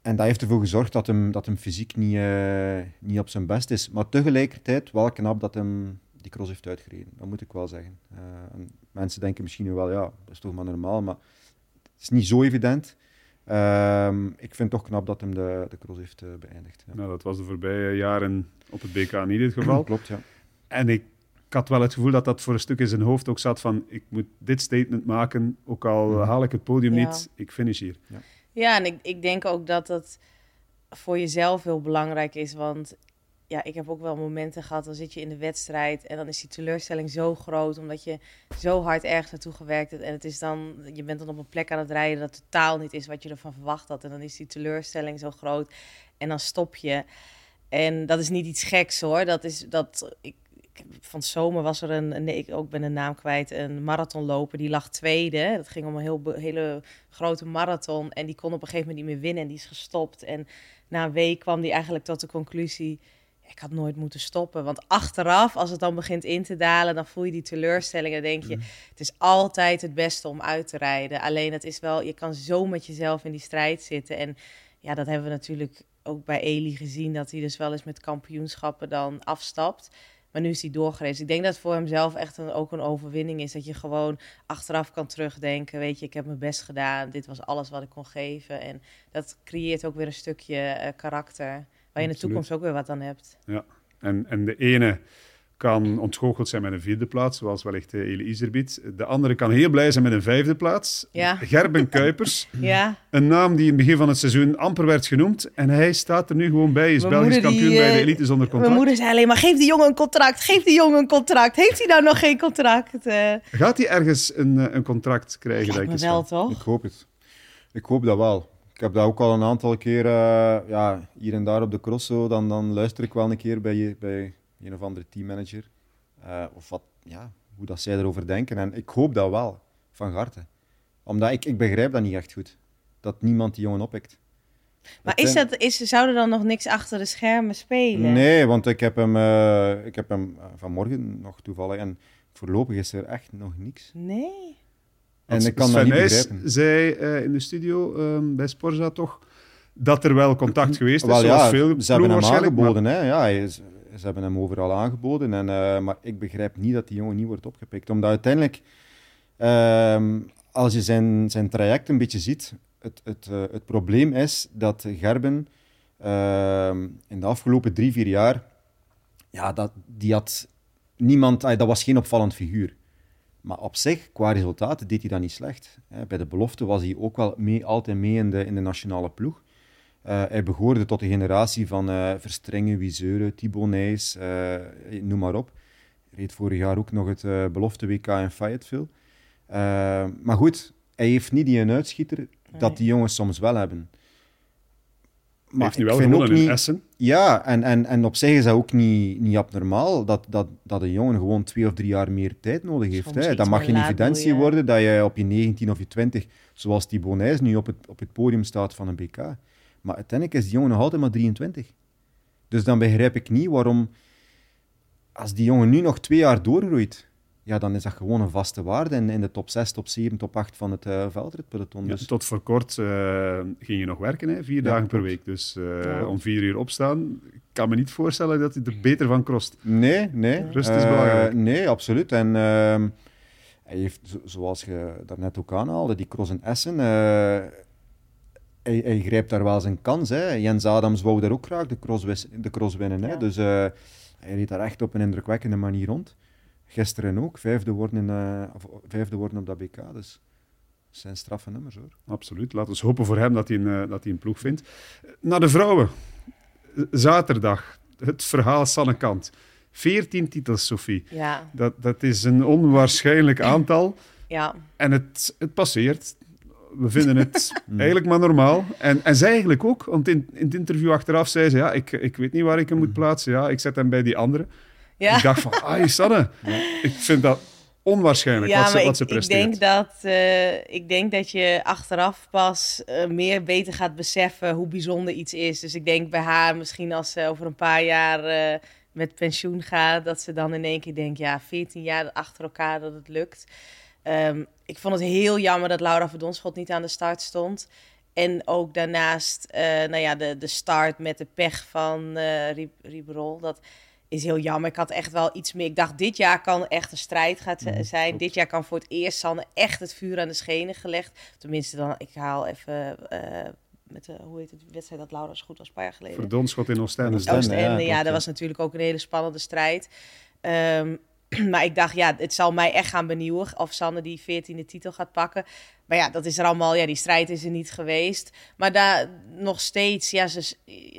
En dat heeft ervoor gezorgd dat hem, dat hem fysiek niet, uh, niet op zijn best is. Maar tegelijkertijd wel knap dat hem die cross heeft uitgereden. Dat moet ik wel zeggen. Uh, mensen denken misschien nu wel, ja, dat is toch maar normaal. Maar het is niet zo evident. Um, ik vind het toch knap dat hem de, de cross heeft uh, beëindigd. Ja. Nou, dat was de voorbije jaren op het BK niet het geval. Klopt, ja. En ik, ik had wel het gevoel dat dat voor een stuk in zijn hoofd ook zat van ik moet dit statement maken, ook al Mhm. haal ik het podium ja. niet, ik finish hier. Ja, ja en ik, ik denk ook dat dat voor jezelf heel belangrijk is, want ja, ik heb ook wel momenten gehad, dan zit je in de wedstrijd en dan is die teleurstelling zo groot, omdat je zo hard ergens naartoe gewerkt hebt. En het is dan, je bent dan op een plek aan het rijden dat totaal niet is wat je ervan verwacht had. En dan is die teleurstelling zo groot en dan stop je. En dat is niet iets geks hoor. Dat is dat. Ik, van zomer was er een, nee, ik ook ben de naam kwijt, een marathonloper die lag tweede. Dat ging om een heel, hele grote marathon en die kon op een gegeven moment niet meer winnen en die is gestopt. En na een week kwam die eigenlijk tot de conclusie ik had nooit moeten stoppen. Want achteraf, als het dan begint in te dalen, dan voel je die teleurstelling. En denk je, het is altijd het beste om uit te rijden. Alleen het is wel, je kan zo met jezelf in die strijd zitten. En ja, dat hebben we natuurlijk ook bij Eli gezien, dat hij dus wel eens met kampioenschappen dan afstapt. Maar nu is hij doorgereisd. Ik denk dat het voor hemzelf echt een, ook een overwinning is. Dat je gewoon achteraf kan terugdenken. Weet je, ik heb mijn best gedaan. Dit was alles wat ik kon geven. En dat creëert ook weer een stukje uh, karakter. Waar je in de toekomst ook weer wat aan hebt. Ja, en, en de ene kan ontgoocheld zijn met een vierde plaats, zoals wellicht Eli Iserbiet. De andere kan heel blij zijn met een vijfde plaats. Ja. Gerben Kuipers. ja. Een naam die in het begin van het seizoen amper werd genoemd. En hij staat er nu gewoon bij. Is Mijn Belgisch kampioen die, bij de eh, elite zonder contract. Mijn moeder zei alleen maar, geef die jongen een contract. Geef die jongen een contract. Heeft hij nou nog geen contract? Uh, Gaat hij ergens een, uh, een contract krijgen? lijkt me wel, toch? Ik hoop het. Ik hoop dat wel. Ik heb dat ook al een aantal keer, uh, ja, hier en daar op de cross, zo, dan, dan luister ik wel een keer bij, bij een of andere teammanager. Uh, of wat, ja, hoe dat zij erover denken. En ik hoop dat wel, van harte. Omdat ik, ik begrijp dat niet echt goed. Dat niemand die jongen oppikt. Maar is dat, is, zou er dan nog niks achter de schermen spelen? Nee, want ik heb hem, uh, ik heb hem vanmorgen nog toevallig... En voorlopig is er echt nog niks. Nee. En ik kan dat niet begrijpen. zei eh, in de studio ehm, bij Sporza toch dat er wel contact geweest is, Wel zoals ja, veel ze hebben hem maar- aangeboden. Hè? Ja, hij is- ze hebben hem overal aangeboden. En, eh, maar ik begrijp niet dat die jongen niet wordt opgepikt. Omdat uiteindelijk, ehm, als je zijn, zijn traject een beetje ziet, het, het, eh, het probleem is dat Gerben ehm, in de afgelopen drie, vier jaar, ja, dat, die had niemand, dat was geen opvallend figuur. Maar op zich, qua resultaten, deed hij dat niet slecht. Bij de belofte was hij ook wel mee, altijd mee in de, in de nationale ploeg. Eh, hij behoorde tot de generatie van eh Verstrengen, Wiseuren, Thibaut Nijs, eh, noem maar op. Reed vorig jaar ook nog het eh, belofte WK in Fayetteville. Eh, maar goed, hij heeft niet die een uitschieter dat die jongens soms wel hebben. Hij heeft nu wel gewonnen ook in niet- Essen. ja, en, en, en op zich is dat ook niet, niet abnormaal dat, dat, dat een jongen gewoon twee of drie jaar meer tijd nodig heeft. Hè. Dat mag geen evidentie worden dat je op je 19 of je 20, zoals die Bonijs nu op het, op het podium staat van een BK. Maar uiteindelijk is die jongen nog altijd maar 23. Dus dan begrijp ik niet waarom, als die jongen nu nog twee jaar doorgroeit, ja, dan is dat gewoon een vaste waarde in, in de top 6, top 7, top 8 van het uh, veldritpeloton. Ja, Dus, tot voor kort eh, ging je nog werken, hè? vier Ja, dagen per week. Dus eh, Ja. om vier uur opstaan. Ik kan me niet voorstellen dat hij er beter van krost. Nee, nee. Rust is belangrijk. Nee, absoluut. En ehm, hij heeft, zo- zoals je daarnet ook aanhaalde, die cross in Essen, eh, hij, hij grijpt daar wel zijn kans. Hè. Jens Adams wou daar ook graag de cross, wis- de cross winnen. Hè. Ja. Dus eh, hij reed daar echt op een indrukwekkende manier rond. Gisteren ook, vijfde worden, in, eh, of, vijfde worden op dat BK. Dus dat zijn straffe nummers hoor. Absoluut. Laten we hopen voor hem dat hij een, eh, dat hij een ploeg vindt. Naar de vrouwen. Zaterdag. Het verhaal Sanne Kant. 14 titels, Sophie. Ja, Dat, dat is een onwaarschijnlijk aantal. ja. En het, het passeert. We vinden het eigenlijk maar normaal. En, en zij eigenlijk ook. Want in, in het interview achteraf zei ze... Ja, ik, ik weet niet waar ik hem moet plaatsen. Ja, ik zet hem bij die andere. ja. Ik dacht van... Ai, Sanne. Ik vind dat onwaarschijnlijk Ja, wat, ze, wat ze ik, ik, denk dat, eh, ik denk dat je achteraf pas eh, meer beter gaat beseffen hoe bijzonder iets is. Dus ik denk bij haar misschien als ze over een paar jaar eh, met pensioen gaat, dat ze dan in één keer denkt, ja, 14 jaar achter elkaar dat het lukt. Ehm, ik vond het heel jammer dat Laura Verdonschot niet aan de start stond. En ook daarnaast, eh, nou ja, de, de start met de pech van eh Rieberol. Dat is heel jammer. Ik had echt wel iets meer. Ik dacht, dit jaar kan echt een strijd gaat z- Mhm, zijn. klopt. Dit jaar kan voor het eerst Sanne echt het vuur aan de schenen gelegd. Tenminste, dan, ik haal even eh, met de, hoe heet het, wedstrijd dat Laura zo goed was, een paar jaar geleden. Verdonschot in Oostende. Ja, ja, dat ja. was natuurlijk ook een hele spannende strijd. Ehm, maar ik dacht, ja, het zal mij echt gaan benieuwen of Sanne die 14e titel gaat pakken. Maar ja, dat is er allemaal, ja, die strijd is er niet geweest. Maar daar nog steeds, ja, ze,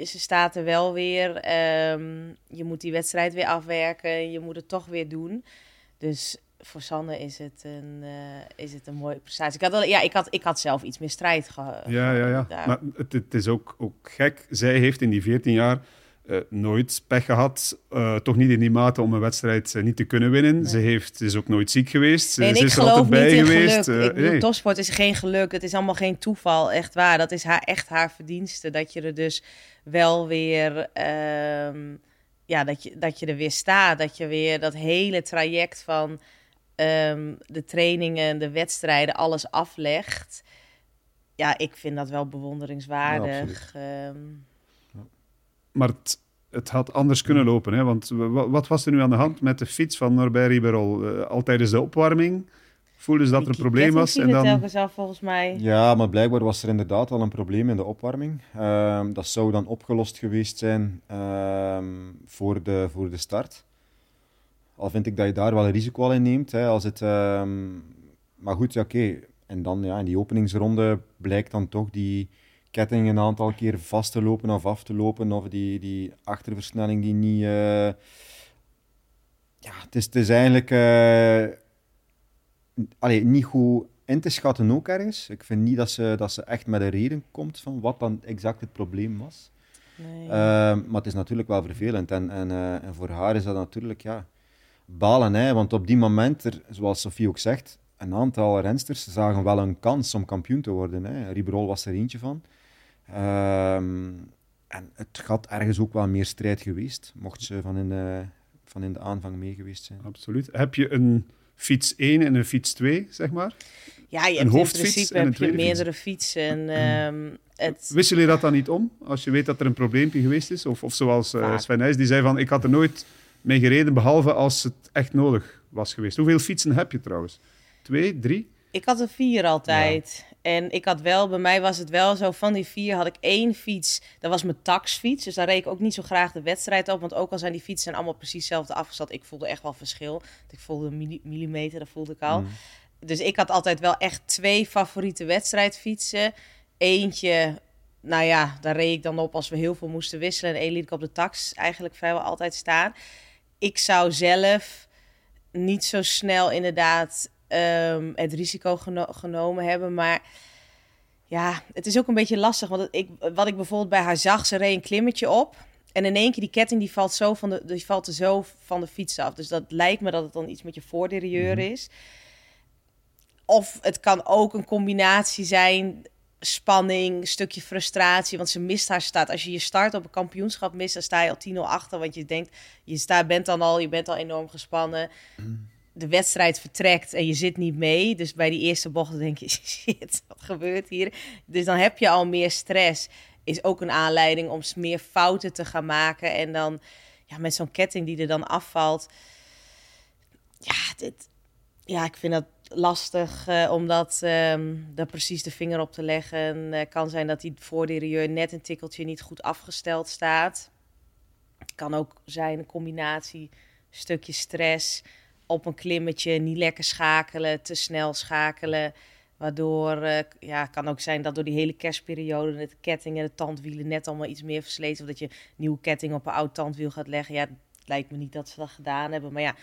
ze staat er wel weer. Ehm, je moet die wedstrijd weer afwerken, je moet het toch weer doen. Dus voor Sanne is het een, eh, is het een mooie prestatie. Ik had, wel, ja, ik had, ik had zelf iets meer strijd gehad. Ja, ja, ja. daar. Maar het, het is ook, ook gek. Zij heeft in die 14 jaar eh, nooit pech gehad. Eh, toch niet in die mate om een wedstrijd eh, niet te kunnen winnen. Ze heeft, is ook nooit ziek geweest. Ze, Nee, ze ik is er altijd niet bij in geweest. geluk. Ik nee. topsport is geen geluk. Het is allemaal geen toeval, echt waar. Dat is haar, echt haar verdienste. Dat je er dus wel weer... ehm, ja, dat je, dat je er weer staat. Dat je weer dat hele traject van ehm, de trainingen, de wedstrijden, alles aflegt. Ja, ik vind dat wel bewonderingswaardig. Maar het, het had anders kunnen lopen. Hè? Want wa- wat was er nu aan de hand met de fiets van Norbert Riberol? Eh, al tijdens de opwarming voelden ze dat er een probleem was. En het dan... telkens af, volgens mij. Ja, maar blijkbaar was er inderdaad al een probleem in de opwarming. Ehm, dat zou dan opgelost geweest zijn ehm, voor, de, voor de start. Al vind ik dat je daar wel een risico al in neemt. Hè, als het, ehm, maar goed, ja, oké. En dan ja, in die openingsronde blijkt dan toch die ketting een aantal keer vast te lopen of af te lopen. Of die, die achterversnelling die niet... eh, Ja, het is, het is eigenlijk... eh, allee, niet goed in te schatten ook ergens. Ik vind niet dat ze, dat ze echt met een reden komt van wat dan exact het probleem was. Nee. Ehm, maar het is natuurlijk wel vervelend. En, en, eh, en voor haar is dat natuurlijk ja, balen. Hè? Want op die moment, er, zoals Sofie ook zegt, een aantal rensters zagen wel een kans om kampioen te worden. Hè? Riberol was er eentje van. Ehm, en het had ergens ook wel meer strijd geweest, mocht ze van in, de, van in de aanvang mee geweest zijn. Absoluut. Heb je een fiets 1 en een fiets 2, zeg maar? Ja, je Een hebt in principe en een heb je meerdere fietsen. ehm het, Wissel je dat dan niet om als je weet dat er een probleempje geweest is? Of, of zoals eh, Vaak. Sven Nys, die zei van ik had er nooit mee gereden, behalve als het echt nodig was geweest. Hoeveel fietsen heb je trouwens? Twee, drie? Ik had er vier altijd. En ik had wel, bij mij was het wel zo, van die vier had ik één fiets. Dat was mijn taxfiets. Dus daar reed ik ook niet zo graag de wedstrijd op. Want ook al zijn die fietsen allemaal precies hetzelfde afgesteld. Ik voelde echt wel verschil. Ik voelde een milli- millimeter, dat voelde ik al. Mm. Dus ik had altijd wel echt twee favoriete wedstrijdfietsen. Eentje, nou ja, daar reed ik dan op als we heel veel moesten wisselen. En één liet ik op de tax eigenlijk vrijwel altijd staan. Ik zou zelf niet zo snel inderdaad ehm, het risico geno- genomen hebben. Maar ja, het is ook een beetje lastig. Want ik, wat ik bijvoorbeeld bij haar zag, ze reed een klimmetje op. En in één keer die ketting die valt, zo van de, die valt er zo van de fiets af. Dus dat lijkt me dat het dan iets met je voorderieur is. Of het kan ook een combinatie zijn. Spanning, stukje frustratie. Want ze mist haar start. Als je je start op een kampioenschap mist, dan sta je al 10-0 achter. Want je denkt, je sta, bent dan al, je bent al enorm gespannen. De wedstrijd vertrekt en je zit niet mee. Dus bij die eerste bocht denk je, shit, wat gebeurt hier? Dus dan heb je al meer stress. Is ook een aanleiding om meer fouten te gaan maken. En dan ja, met zo'n ketting die er dan afvalt. Ja, dit, ja, ik vind dat lastig eh, om dat, ehm, precies de vinger op te leggen. Het kan zijn dat die voorderieur net een tikkeltje niet goed afgesteld staat. Kan ook zijn een combinatie, stukje stress op een klimmetje, niet lekker schakelen, te snel schakelen. Waardoor, eh ja, kan ook zijn dat door die hele kerstperiode de ketting en de tandwielen net allemaal iets meer versleten. Of dat je nieuwe ketting op een oud tandwiel gaat leggen. Ja, het lijkt me niet dat ze dat gedaan hebben. Maar ja,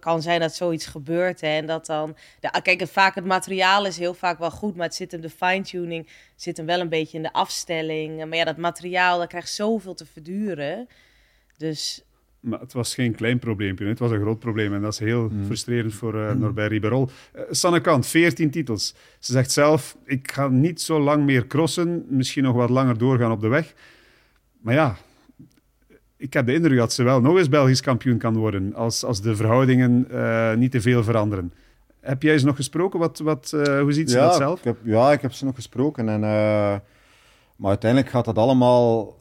kan zijn dat zoiets gebeurt. Hè, en dat dan. Ah, kijk, het, vaak het materiaal is heel vaak wel goed. Maar het zit hem, de fine-tuning zit hem wel een beetje in de afstelling. Maar ja, dat materiaal, dat krijgt zoveel te verduren. Dus Maar het was geen klein probleempje, het was een groot probleem. En dat is heel Mm. frustrerend voor eh Norbert Riberol. Eh, Sanne Kant, 14 titels. Ze zegt zelf, ik ga niet zo lang meer crossen. Misschien nog wat langer doorgaan op de weg. Maar ja, ik heb de indruk dat ze wel nog eens Belgisch kampioen kan worden. Als, als de verhoudingen eh, niet te veel veranderen. Heb jij ze nog gesproken? Wat, wat, hoe ziet ze dat zelf? Ik heb, ja, ik heb ze nog gesproken. En, maar uiteindelijk gaat dat allemaal...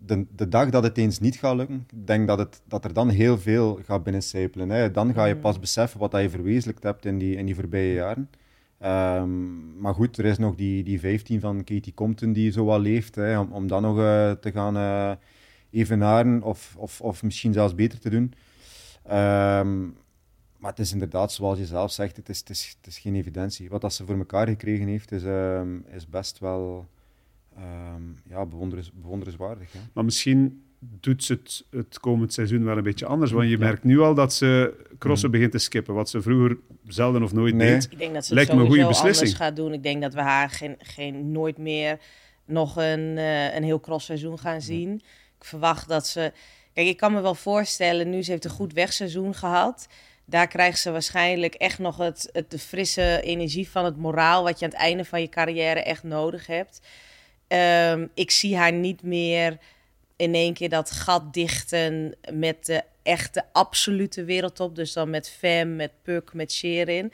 De, de dag dat het eens niet gaat lukken, denk dat, het, dat er dan heel veel gaat binnencijpelen. Hè. Dan ga je Mm. pas beseffen wat dat je verwezenlijkt hebt in die, in die voorbije jaren. Ehm, maar goed, er is nog die, die 15 van Katie Compton die zo wel leeft. Hè, om, om dan nog eh, te gaan eh, evenaren of, of, of misschien zelfs beter te doen. Ehm, maar het is inderdaad, zoals je zelf zegt, het is, het is, het is geen evidentie. Wat dat ze voor elkaar gekregen heeft, is, ehm, is best wel ehm, ja, bewonderens, bewonderenswaardig. Hè. Maar misschien doet ze het, het komend seizoen wel een beetje anders. Want je Ja. merkt nu al dat ze crossen Mm. begint te skippen. Wat ze vroeger zelden of nooit Nee. deed. Ik denk dat ze Lijkt het me een sowieso goede beslissing. anders gaat doen. Ik denk dat we haar geen, geen, nooit meer nog een, eh, een heel crossseizoen gaan zien. Ik verwacht dat ze... Kijk, ik kan me wel voorstellen, nu ze heeft een goed wegseizoen gehad. Daar krijgt ze waarschijnlijk echt nog het, het, de frisse energie van het moraal... wat je aan het einde van je carrière echt nodig hebt. Ehm, ik zie haar niet meer in één keer dat gat dichten met de echte absolute wereldtop. Dus dan met Fem, met Puk, met Sherin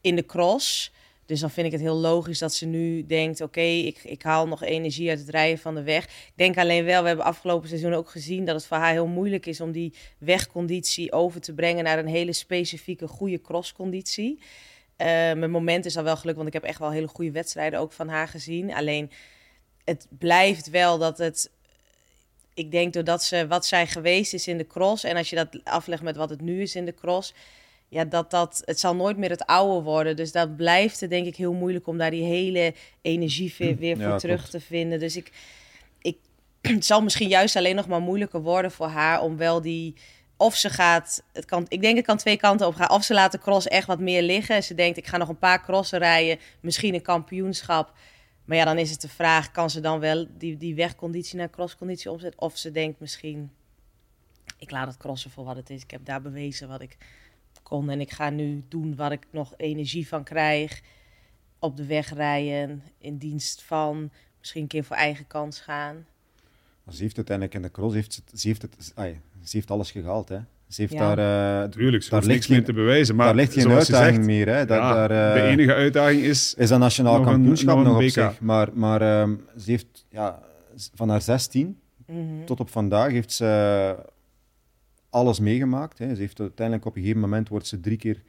in de cross. Dus dan vind ik het heel logisch dat ze nu denkt: oké, ik, ik haal nog energie uit het rijden van de weg. Ik denk alleen wel, we hebben afgelopen seizoen ook gezien dat het voor haar heel moeilijk is om die wegconditie over te brengen naar een hele specifieke goede crossconditie. Eh mijn moment is al wel gelukkig, want ik heb echt wel hele goede wedstrijden ook van haar gezien. Alleen het blijft wel dat het. Ik denk doordat ze wat zij geweest is in de cross. En als je dat aflegt met wat het nu is in de cross. Ja, dat dat. Het zal nooit meer het oude worden. Dus dat blijft het denk ik heel moeilijk om daar die hele energie weer, weer voor Ja, terug klopt. te vinden. Dus ik. ik het zal misschien juist alleen nog maar moeilijker worden voor haar om wel die. Of ze gaat, het kan, ik denk het kan twee kanten op gaan. Of ze laat de cross echt wat meer liggen. En ze denkt, ik ga nog een paar crossen rijden. Misschien een kampioenschap. Maar ja, dan is het de vraag, kan ze dan wel die, die wegconditie naar crossconditie opzetten? Of ze denkt misschien, ik laat het crossen voor wat het is. Ik heb daar bewezen wat ik kon. En ik ga nu doen waar ik nog energie van krijg. Op de weg rijden, in dienst van, misschien een keer voor eigen kans gaan. Ze heeft uiteindelijk in de cross heeft ze, heeft het, ze heeft alles gehaald. Hè. Ze heeft Ja. daar, eh, Tuurlijk, ze Daar hoeft ligt niks meer geen- te bewijzen. Maar daar ligt geen uitdaging zegt, meer. Hè. Daar, ja, daar, eh, de enige uitdaging is... is dat nationaal nog een- kampioenschap nog nog, een op zich. Maar, maar ehm, ze heeft ja, van haar 16 Mhm. tot op vandaag heeft ze alles meegemaakt. Hè. Ze heeft uiteindelijk op een gegeven moment wordt ze drie keer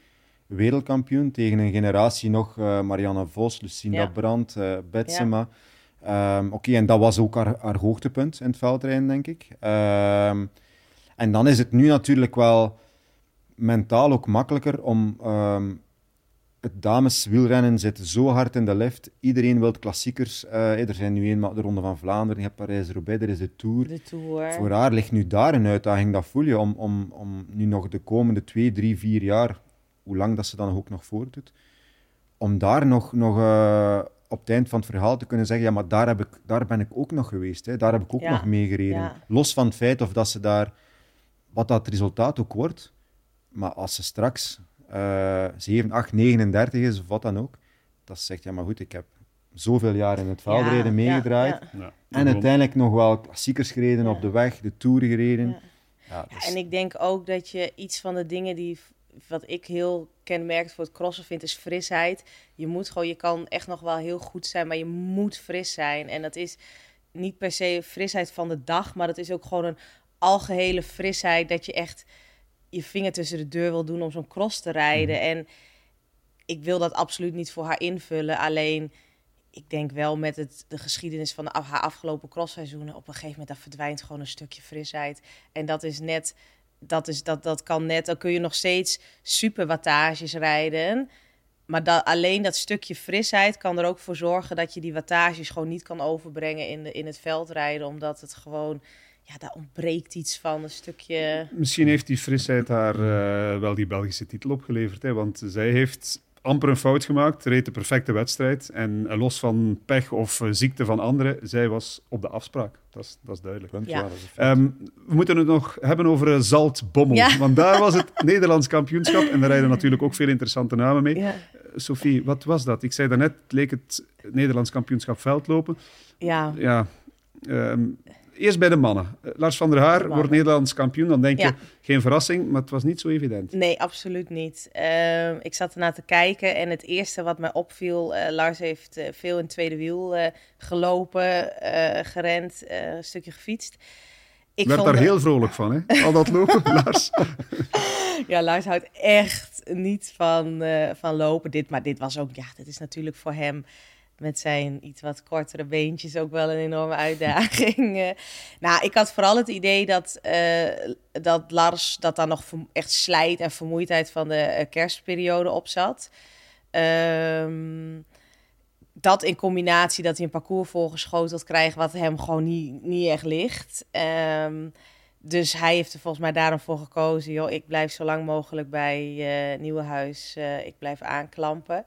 wereldkampioen tegen een generatie nog eh, Marianne Vos, Lucinda Ja. Brandt, eh Betsema. Ehm, Oké, en dat was ook haar, haar hoogtepunt in het veldrijden, denk ik. Ehm, en dan is het nu natuurlijk wel mentaal ook makkelijker om ehm, het dameswielrennen zit zo hard in de lift. Iedereen wil klassiekers. eh, er zijn nu eenmaal de Ronde van Vlaanderen, je hebt Parijs-Roubaix, er is de Tour. De Tour. Voor haar ligt nu daar een uitdaging, dat voel je, om, om, om nu nog de komende twee, drie, vier jaar, hoe lang dat ze dan ook nog voortdoet, om daar nog, nog eh, op het eind van het verhaal te kunnen zeggen, ja, maar daar, heb ik, daar ben ik ook nog geweest, hè. daar heb ik ook Ja, nog meegereden. ja. Los van het feit of dat ze daar, wat dat resultaat ook wordt, maar als ze straks eh 7, 8, 39 is, of wat dan ook, dat ze zegt, ja, maar goed, ik heb zoveel jaar in het veldrijden Ja, meegedraaid, ja, Ja, en uiteindelijk nog wel klassiekers gereden Ja. op de weg, de Tour gereden. Ja. Ja, Ja, dus- en ik denk ook dat je iets van de dingen die wat ik heel kenmerkend voor het crossen vind, is frisheid. Je moet gewoon, je kan echt nog wel heel goed zijn, maar je moet fris zijn. En dat is niet per se frisheid van de dag, maar dat is ook gewoon een algehele frisheid dat je echt je vinger tussen de deur wil doen om zo'n cross te rijden. En ik wil dat absoluut niet voor haar invullen. Alleen, ik denk wel met het, de geschiedenis van de, haar afgelopen crossseizoenen, op een gegeven moment, daar verdwijnt gewoon een stukje frisheid. En dat is net, dat, is, dat, dat kan net, dan kun je nog steeds super wattages rijden. Maar dat, alleen dat stukje frisheid kan er ook voor zorgen dat je die wattages gewoon niet kan overbrengen in, de, in het veldrijden. Omdat het gewoon, ja, daar ontbreekt iets van, een stukje... Misschien heeft die frisheid haar eh, wel die Belgische titel opgeleverd. Hè? Want zij heeft amper een fout gemaakt, reed de perfecte wedstrijd. En eh, los van pech of eh, ziekte van anderen, zij was op de afspraak. Dat is, dat is duidelijk. Ja. ja. dat is een feit. Ehm, we moeten het nog hebben over Zaltbommel. Ja. Want daar was het Nederlands kampioenschap. En daar rijden natuurlijk ook veel interessante namen mee. Ja, Sophie, wat was dat? Ik zei daarnet, het leek het Nederlands kampioenschap veldlopen. ja. Ja, ehm, eerst bij de mannen. Eh, Lars van der Haar wordt Nederlands kampioen. Dan denk je, geen verrassing, maar het was niet zo evident. Nee, absoluut niet. Ehm, ik zat ernaar te kijken en het eerste wat mij opviel, eh, Lars heeft eh, veel in het tweede wiel gelopen, gerend, een stukje gefietst. Ik werd daar heel vrolijk van, hè? Al dat lopen, Lars. Ja, Lars houdt echt niet van, van lopen. Dit, maar dit was ook, ja, dit is natuurlijk voor hem met zijn iets wat kortere beentjes ook wel een enorme uitdaging. Eh, nou, ik had vooral het idee dat, eh, dat Lars dat daar nog echt slijt en vermoeidheid van de eh, kerstperiode op zat. Ehm, dat in combinatie dat hij een parcours volgeschoteld krijgt wat hem gewoon niet, echt ligt. Ehm, dus hij heeft er volgens mij daarom voor gekozen. Joh, ik blijf zo lang mogelijk bij Nieuwenhuis. eh ik blijf aanklampen.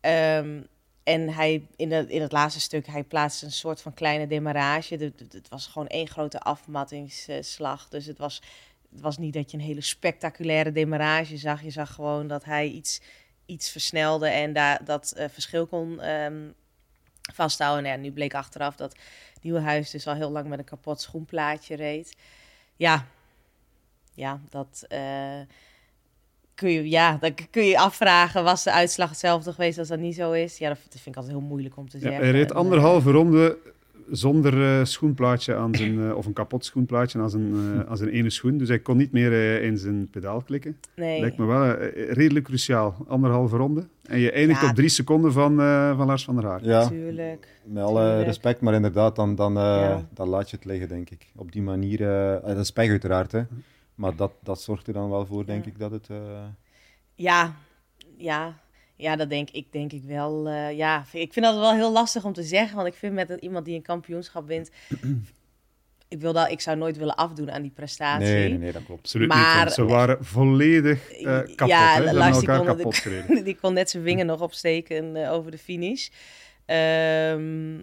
Ehm, en hij, in, het, in het laatste stuk, hij plaatste een soort van kleine demarrage. Het- was gewoon één grote afmattingsslag. Dus het was, het was niet dat je een hele spectaculaire demarrage zag. Je zag gewoon dat hij iets, iets versnelde en daar dat eh, verschil kon ehm, vasthouden. En ja, nu bleek achteraf dat Nieuwenhuis dus al heel lang met een kapot schoenplaatje reed. Ja, ja, dat eh, kun je, ja, dan kun je je afvragen, was de uitslag hetzelfde geweest als dat niet zo is? Ja, dat vind ik altijd heel moeilijk om te Ja, zeggen. hij reed En, anderhalve ronde zonder eh, schoenplaatje aan zijn, eh, of een kapot schoenplaatje aan zijn, eh, aan zijn ene schoen. Dus hij kon niet meer eh, in zijn pedaal klikken. eh, nee. Lijkt me wel eh, redelijk cruciaal. Anderhalve ronde. En je eindigt Ja. op drie seconden van, eh, van Lars van der Haar. ja, Natuurlijk. met alle tuurlijk. respect, maar inderdaad, dan, dan, eh, Ja. dan laat je het liggen, denk ik. Op die manier, eh, eh, dat is pech uiteraard, hè. Maar dat, dat zorgt er dan wel voor, denk Ja. ik, dat het... eh, Ja, ja, ja, dat denk ik, denk ik wel. eh, ja, ik vind dat wel heel lastig om te zeggen, want ik vind met iemand die een kampioenschap wint, ik, wil dat, ik zou nooit willen afdoen aan die prestatie. nee, nee, nee, dat klopt. Absoluut Maar- niet, ze waren volledig eh, kapot. Ja, hè? Lars, die elkaar kon- kapot. Die kon net zijn vinger nog opsteken over de finish. Ehm,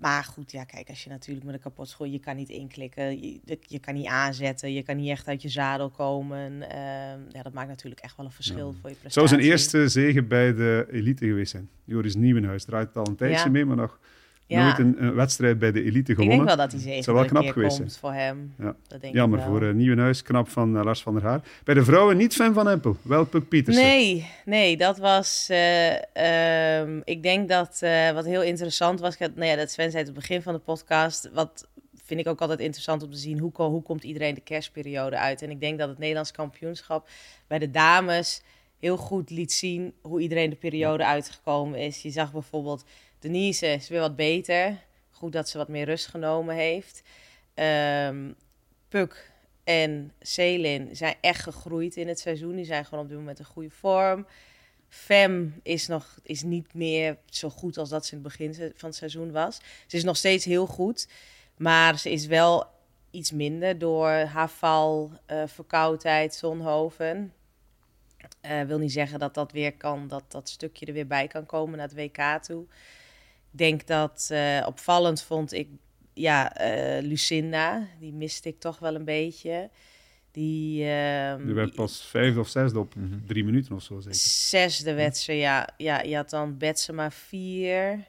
maar goed, ja, kijk, als je natuurlijk met een kapot schoen, je kan niet inklikken, je, je kan niet aanzetten, je kan niet echt uit je zadel komen. Ehm, ja, dat maakt natuurlijk echt wel een verschil voor je prestatie. zou zijn eerste zege bij de elite geweest zijn. Joris Nieuwenhuis draait het al een tijdje Ja. mee, maar nog Ja. nooit een, een wedstrijd bij de elite Ik gewonnen. denk wel dat hij zeker Zou wel knap geweest komt voor hem. Ja. Dat denk Jammer ik wel. voor uh, Nieuwenhuis, knap van uh, Lars van der Haar. Bij de vrouwen niet fan van Empel, wel Puk Pietersen. Nee, nee, dat was. eh, ehm, ik denk dat eh, wat heel interessant was. ik had- Nou ja, dat Sven zei het begin van de podcast. Wat vind ik ook altijd interessant om te zien. Hoe, hoe komt iedereen de kerstperiode uit? En ik denk dat het Nederlands kampioenschap bij de dames heel goed liet zien hoe iedereen de periode uitgekomen is. Je zag bijvoorbeeld Denise is weer wat beter. Goed dat ze wat meer rust genomen heeft. Ehm Puk en Selin zijn echt gegroeid in het seizoen. Die zijn gewoon op dit moment in goede vorm. Fem is, nog, is niet meer zo goed als dat ze in het begin van het seizoen was. Ze is nog steeds heel goed, maar ze is wel iets minder door haar val, eh, verkoudheid, zonhoven. Eh wil niet zeggen dat dat weer kan, dat dat stukje er weer bij kan komen naar het WK toe. Ik denk dat eh, opvallend vond ik, ja, eh, Lucinda. Die miste ik toch wel een beetje. Die, ehm, Die werd pas vijfde of zesde op Mhm. drie minuten of zo zeker. Zesde wedstrijd, ja. ja. Je had dan Betsema vier.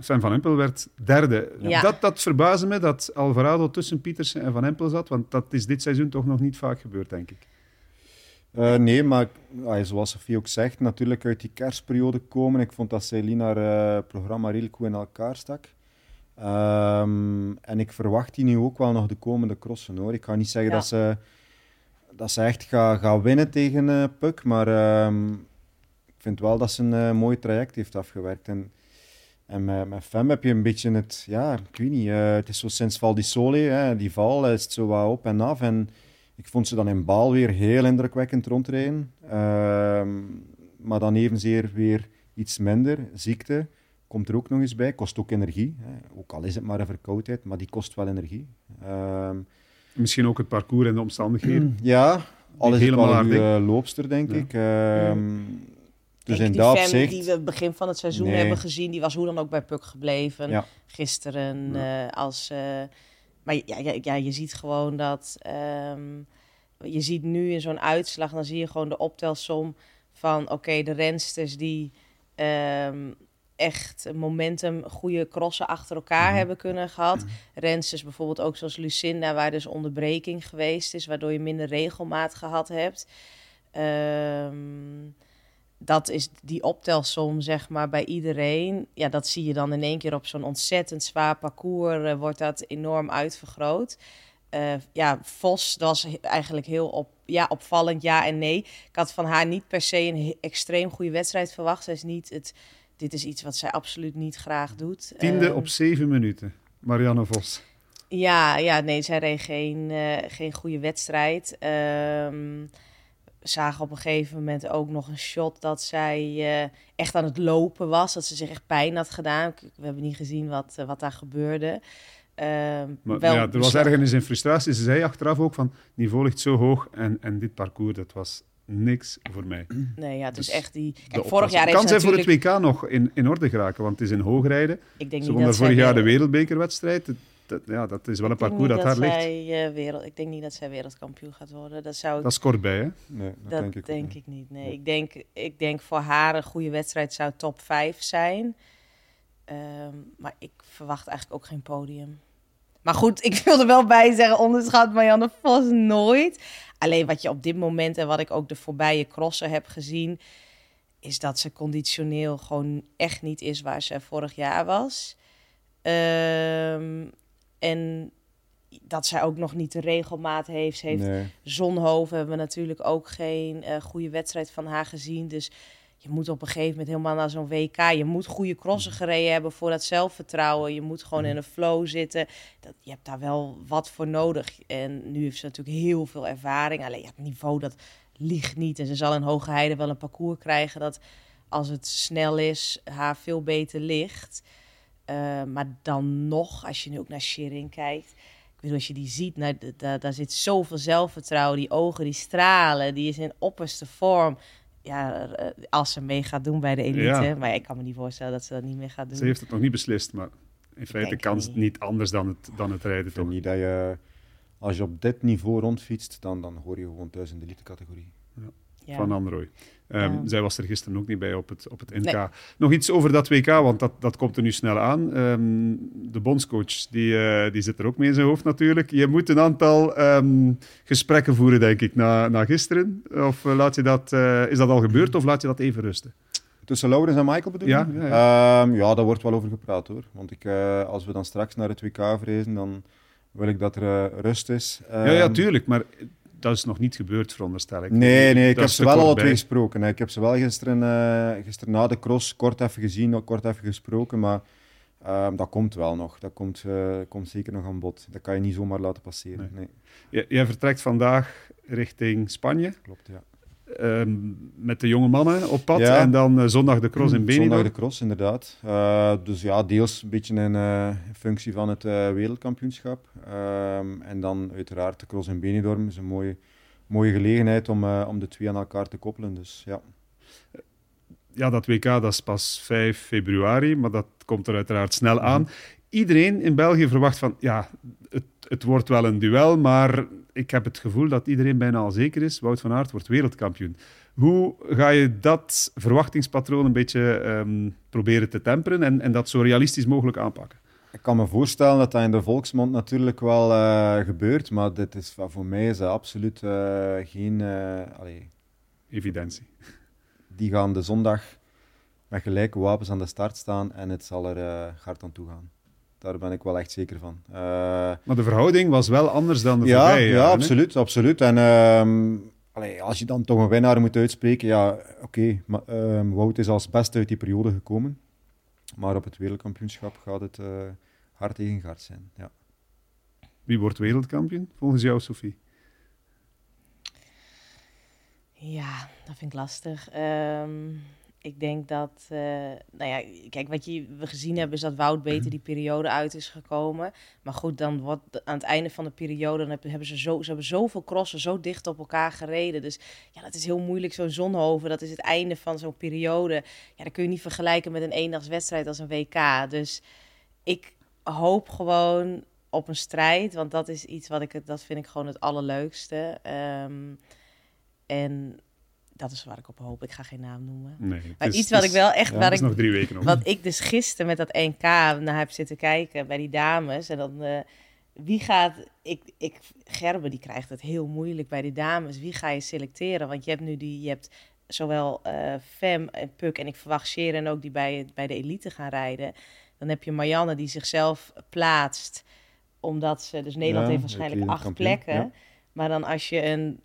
Sven van Empel werd derde. Ja. Dat, dat verbaasde me dat Alvarado tussen Pietersen en Van Empel zat, want dat is dit seizoen toch nog niet vaak gebeurd, denk ik. Eh, nee, maar ah, zoals Sofie ook zegt, natuurlijk uit die kerstperiode komen. Ik vond dat Celine haar eh, programma redelijk goed in elkaar stak. Ehm, en ik verwacht die nu ook wel nog de komende crossen hoor. Ik ga niet zeggen Ja. dat, ze, dat ze echt gaat winnen tegen eh Puk, maar ehm, ik vind wel dat ze een mooi traject heeft afgewerkt. En, en met, met Fem heb je een beetje het, ja, ik weet niet, het is zo sinds Val di Sole, hè, die val is het zo wat op en af. En ik vond ze dan in Baal weer heel indrukwekkend rondrijden. Ehm, maar dan evenzeer weer iets minder. Ziekte komt er ook nog eens bij. Kost ook energie. Hè. Ook al is het maar een verkoudheid, maar die kost wel energie. Ehm, Misschien ook het parcours en de omstandigheden. ja, al is het helemaal goede loopster, denk Ja. ik. Ehm, dus in die dat opzicht... die we het begin van het seizoen Nee. hebben gezien, die was hoe dan ook bij Puk gebleven. Ja. Gisteren eh, als... maar ja, ja, ja, je ziet gewoon dat... ehm, je ziet nu in zo'n uitslag, dan zie je gewoon de optelsom van... Oké, de rensters die ehm, echt momentum, goede crossen achter elkaar Mhm. hebben kunnen gehad. Rensters bijvoorbeeld ook zoals Lucinda, waar dus onderbreking geweest is... waardoor je minder regelmaat gehad hebt. Ehm, dat is die optelsom, zeg maar, bij iedereen. Ja, dat zie je dan in één keer op zo'n ontzettend zwaar parcours. eh, wordt dat enorm uitvergroot. Eh, ja, Vos, dat was eigenlijk heel op, ja, opvallend, ja en nee. Ik had van haar niet per se een extreem goede wedstrijd verwacht. Zij is niet het, dit is iets wat zij absoluut niet graag doet. Tiende Ehm, op zeven minuten. Marianne Vos. ja, ja, nee, zij reed geen, eh, geen goede wedstrijd. Ehm zagen op een gegeven moment ook nog een shot dat zij eh, echt aan het lopen was. Dat ze zich echt pijn had gedaan. We hebben niet gezien wat, eh, wat daar gebeurde. Ehm, Maar, wel ja, er was ergens in frustratie. Ze zei achteraf ook van, het niveau ligt zo hoog en, en dit parcours, dat was niks voor mij. Nee, ja, het is Dus echt die... Kijk, vorig jaar kan zij voor het WK nog in, in orde geraken, want het is een hoogrijden. Ik denk Ze niet dat vorig jaar de wereld- wereldbekerwedstrijd. Dat, ja, dat is wel een parcours dat daar ligt. eh, wereld... Ik denk niet dat zij wereldkampioen gaat worden. Dat zou ik Dat is kort bij, hè? Nee, dat, Dat denk ik denk niet. ik niet. Nee, ik denk, ik denk voor haar een goede wedstrijd zou top 5 zijn. Ehm, maar ik verwacht eigenlijk ook geen podium. Maar goed, ik wil er wel bij zeggen, onderschat Marianne Vos nooit. Alleen wat je op dit moment en wat ik ook de voorbije crossen heb gezien, is dat ze conditioneel gewoon echt niet is waar ze vorig jaar was. Ehm, en dat zij ook nog niet de regelmaat heeft. Ze heeft Nee. Zonhoven hebben we natuurlijk ook geen eh, goede wedstrijd van haar gezien. Dus je moet op een gegeven moment helemaal naar zo'n WK. Je moet goede crossen gereden hebben voor dat zelfvertrouwen. Je moet gewoon in een flow zitten. Dat, je hebt daar wel wat voor nodig. En nu heeft ze natuurlijk heel veel ervaring. Alleen ja, het niveau dat ligt niet. En ze zal in Hoge Heide wel een parcours krijgen dat als het snel is, haar veel beter ligt. Eh, maar dan nog, als je nu ook naar Shirin kijkt. Ik bedoel, als je die ziet, nou, daar, daar zit zoveel zelfvertrouwen. Die ogen, die stralen. Die is in opperste vorm. Ja, als ze mee gaat doen bij de elite. Ja. Maar ik kan me niet voorstellen dat ze dat niet meer gaat doen. Ze heeft het nog niet beslist, maar in feite kan het niet. niet anders dan het, dan het rijden, Ik toch? niet dat je, als je op dit niveau rondfietst, dan, dan hoor je gewoon thuis in de elite-categorie. Ja. van. Ehm, Ja. Zij was er gisteren ook niet bij op het, op het NK. Nee. Nog iets over dat WK, want dat, dat komt er nu snel aan. Ehm, de bondscoach, die, eh, die zit er ook mee in zijn hoofd natuurlijk. Je moet een aantal ehm, gesprekken voeren, denk ik, na, na gisteren. Of eh, laat je dat, eh, is dat al gebeurd of laat je dat even rusten? Tussen Laurens en Michael bedoel je? Ja, ja, ja. ja, daar wordt wel over gepraat hoor. Want ik, eh, als we dan straks naar het WK vrezen, dan wil ik dat er rust is. ja, ja, tuurlijk, maar dat is nog niet gebeurd, veronderstel ik. Nee, nee, ik Dat heb ze wel alle twee gesproken. hè. Ik heb ze wel gisteren, eh, gisteren na de cross kort even gezien, kort even gesproken, maar ehm, dat komt wel nog. Dat komt, eh, komt zeker nog aan bod. Dat kan je niet zomaar laten passeren. Nee, Jij vertrekt vandaag richting Spanje klopt, ja. Ehm, met de jonge mannen op pad Ja. en dan eh, zondag de cross in Benidorm. Zondag de cross, inderdaad. Eh, dus ja, deels een beetje in eh, functie van het wereldkampioenschap. Ehm, en dan uiteraard de cross in Benidorm is een mooie, mooie gelegenheid om, om de twee aan elkaar te koppelen. Dus ja. ja, dat WK dat is pas 5 februari, maar dat komt er uiteraard snel aan. Mhm. Iedereen in België verwacht van, ja, het, het wordt wel een duel, maar ik heb het gevoel dat iedereen bijna al zeker is, Wout van Aert wordt wereldkampioen. Hoe ga je dat verwachtingspatroon een beetje ehm, proberen te temperen en, en dat zo realistisch mogelijk aanpakken? Ik kan me voorstellen dat dat in de volksmond natuurlijk wel eh, gebeurt, maar dit is, voor mij is dat absoluut eh, geen... eh, allee, Evidentie. die gaan de zondag met gelijke wapens aan de start staan en het zal er hard aan toe gaan. Daar ben ik wel echt zeker van. Eh, Maar de verhouding was wel anders dan de ja, voorbije ja, absoluut, absoluut. En ehm, allee, als je dan toch een winnaar moet uitspreken, ja, oké, maar ehm, Wout is als beste uit die periode gekomen. Maar op het wereldkampioenschap gaat het eh, hard tegen hard zijn. Ja. Wie wordt wereldkampioen, volgens jou, Sophie? Ja, dat vind ik lastig. Ehm, ik denk dat, eh, nou ja, kijk, wat je, we gezien hebben is dat Wout beter die periode uit is gekomen. Maar goed, dan wordt aan het einde van de periode, dan hebben, ze, zo, ze hebben zoveel crossen zo dicht op elkaar gereden. Dus ja, dat is heel moeilijk. Zo'n Zonhoven, dat is het einde van zo'n periode. Ja, dat kun je niet vergelijken met een eendagswedstrijd als een WK. Dus ik hoop gewoon op een strijd, want dat is iets wat ik, het- dat vind ik gewoon het allerleukste. Ehm, en dat is waar ik op hoop. Ik ga geen naam noemen. Nee. Maar is- iets wat is- ik wel echt, ja, waar ik, nog drie weken nog. wat ik dus gisteren met dat NK naar heb zitten kijken bij die dames. En dan, eh, wie gaat, ik, ik, Gerben die krijgt het heel moeilijk bij die dames. Wie ga je selecteren? Want je hebt nu die, je hebt zowel eh Fem en Puk en ik verwacht Sharon ook die bij, bij de elite gaan rijden. Dan heb je Marianne die zichzelf plaatst, omdat ze, dus Nederland Ja, heeft waarschijnlijk acht kampioen, plekken. ja. Maar dan als je een,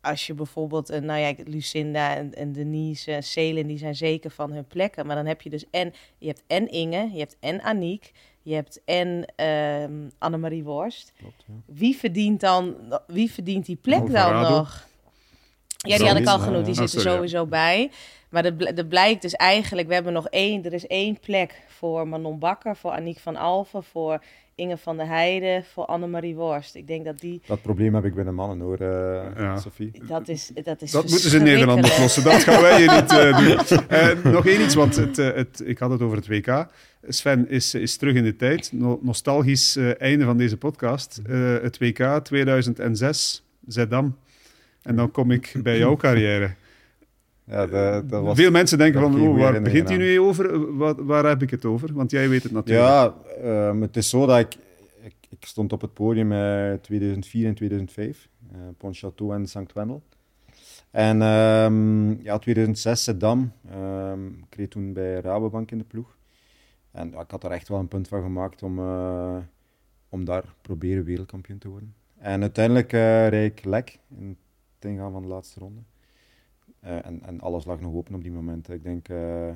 als je bijvoorbeeld, een, nou ja, Lucinda en, en Denise en Selin, die zijn zeker van hun plekken. Maar dan heb je dus en, je hebt en Inge, je hebt en Aniek, je hebt en ehm Annemarie Worst. Klopt, ja. Wie verdient dan, wie verdient die plek dan nog? Ja, die had ik al genoemd, die ja. zit er Oh, ja. sowieso bij. Maar bl- er blijkt dus eigenlijk, we hebben nog één, er is één plek voor Manon Bakker, voor Aniek van Alphen, voor Inge van der Heijden, voor Annemarie Worst. Ik denk dat die, Dat probleem heb ik bij de mannen hoor, eh, Ja. Sophie. dat is Dat, is Dat moeten ze in Nederland oplossen. Dat gaan wij hier niet eh, doen. Eh, nog één iets, want het, het, ik had het over het WK. Sven is, is terug in de tijd. No- nostalgisch eh, einde van deze podcast. Eh, het WK 2006, Zedam. En dan kom ik bij jouw carrière. Ja, was... Veel mensen denken van, oh, waar begint hij nu over? Wat, waar heb ik het over? Want jij weet het natuurlijk. Ja, ehm, het is zo dat ik, ik... Ik stond op het podium in 2004 en 2005. eh Pontchâteau en Saint-Wendel. En ehm, ja, 2006 Sedan. ehm ik reed toen bij Rabobank in de ploeg. En ja, ik had er echt wel een punt van gemaakt om, eh, om daar proberen wereldkampioen te worden. En uiteindelijk eh rijd ik lek in het ingaan van de laatste ronde. Eh, en, en alles lag nog open op die moment. Ik denk eh,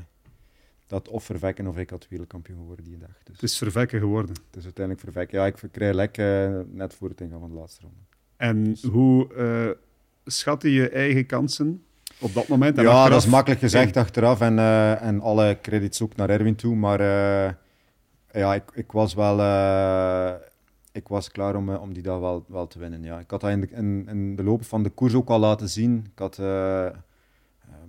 dat of Vervekken of ik had wereldkampioen geworden die dag. Dus Het is vervekken geworden. het is uiteindelijk Vervekken. Ja, ik krijg lek eh, net voor het ingaan van de laatste ronde. En hoe eh schatte je eigen kansen op dat moment? En ja, achteraf? dat is makkelijk gezegd achteraf en, en alle credits ook naar Erwin toe. Maar ja, ik, ik was wel ik was klaar om, om die dag wel, wel te winnen. Ja. Ik had dat in de, in, in de loop van de koers ook al laten zien. Ik had,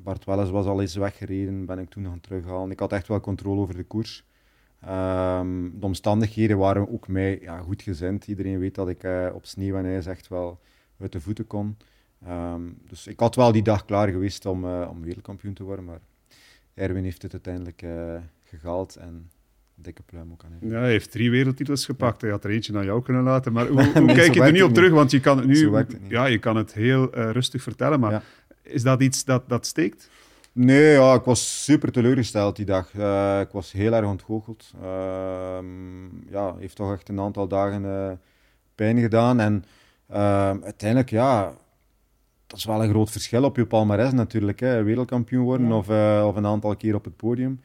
Bart Welles was al eens weggereden, ben ik toen gaan terughalen. Ik had echt wel controle over de koers. Ehm, de omstandigheden waren ook mij ja, goed gezind. Iedereen weet dat ik eh, op sneeuw en ijs echt wel uit de voeten kon. Ehm, dus ik had wel die dag klaar geweest om, uh, om wereldkampioen te worden, maar Erwin heeft het uiteindelijk uh, gehaald en dikke pluim ook aan hem. Ja, hij heeft drie wereldtitels gepakt. Hij had er eentje aan jou kunnen laten. Maar hoe, hoe kijk je er niet op terug? Want je kan het nu ja, je kan het heel uh, rustig vertellen. Maar is dat iets dat, dat steekt? Nee, ja, ik was super teleurgesteld die dag. Uh, ik was heel erg ontgoocheld. Uh, ja, heeft toch echt een aantal dagen uh, pijn gedaan. En ehm, uiteindelijk, ja, dat is wel een groot verschil op je palmarès natuurlijk. Hè. Wereldkampioen worden of, of een aantal keer op het podium.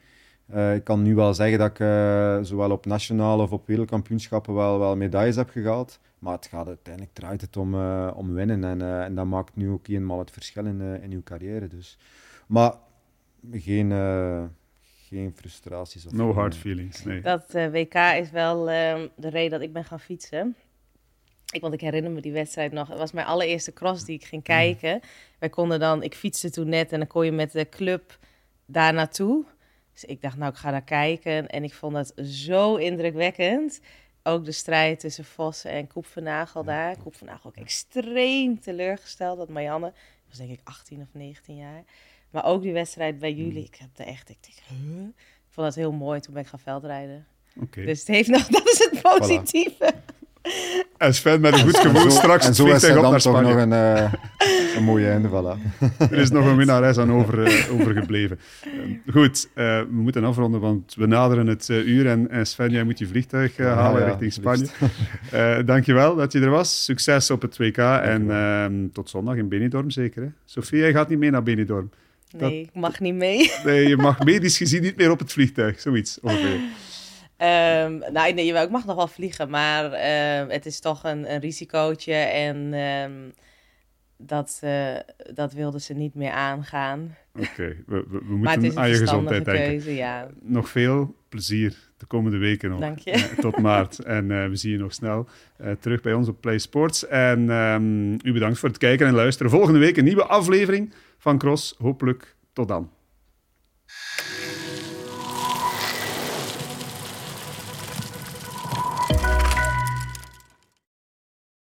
Uh, ik kan nu wel zeggen dat ik uh, zowel op nationale of op wereldkampioenschappen wel, wel medailles heb gehaald. Maar het gaat uiteindelijk draait het om, uh, om winnen. En, en dat maakt nu ook eenmaal het verschil in, in uw carrière. Dus. Maar geen, geen frustraties. Of no hard feelings, nee. Dat WK is wel ehm, de reden dat ik ben gaan fietsen. Ik, want ik herinner me die wedstrijd nog. Het was mijn allereerste cross die ik ging kijken. Wij konden dan, ik fietste toen net en dan kon je met de club daar naartoe. Dus ik dacht, nou, ik ga daar kijken. En ik vond dat zo indrukwekkend. Ook de strijd tussen Vossen en Koep van Nagel daar. Koep van Nagel ook extreem teleurgesteld. Dat Marianne, was denk ik 18 of 19 jaar. Maar ook die wedstrijd bij jullie. Hmm. Ik heb er echt, ik denk, huh? Ik vond dat heel mooi. Toen ben ik gaan veldrijden. Okay. Dus het heeft nog, dat is het positieve. En Sven met een goed gevoel straks en zo is er dan toch nog een, uh, een mooie einde, voilà. er is nog een winnares aan over, uh, overgebleven. Uh, goed, we moeten afronden, want we naderen het uur. En, en, Sven, jij moet je vliegtuig halen ja, richting Spanje. dankjewel dat je er was. Succes op het WK en ehm, tot zondag in Benidorm zeker. Hè? Sofie, jij gaat niet mee naar Benidorm. Nee, ik mag niet mee. Nee, je mag medisch gezien niet meer op het vliegtuig, zoiets ongeveer. Um, nou, nee, ik mag nog wel vliegen, maar uh, het is toch een, een risicootje. En um, dat, uh, dat wilden ze niet meer aangaan. Oké, okay. we, we, we moeten aan je gezondheid denken. Keuze, ja. Nog veel plezier de komende weken nog. Dank je. Uh, tot maart. En uh, we zien je nog snel terug bij ons op Play Sports. En um, u bedankt voor het kijken en luisteren. Volgende week een nieuwe aflevering van Cross. Hopelijk tot dan.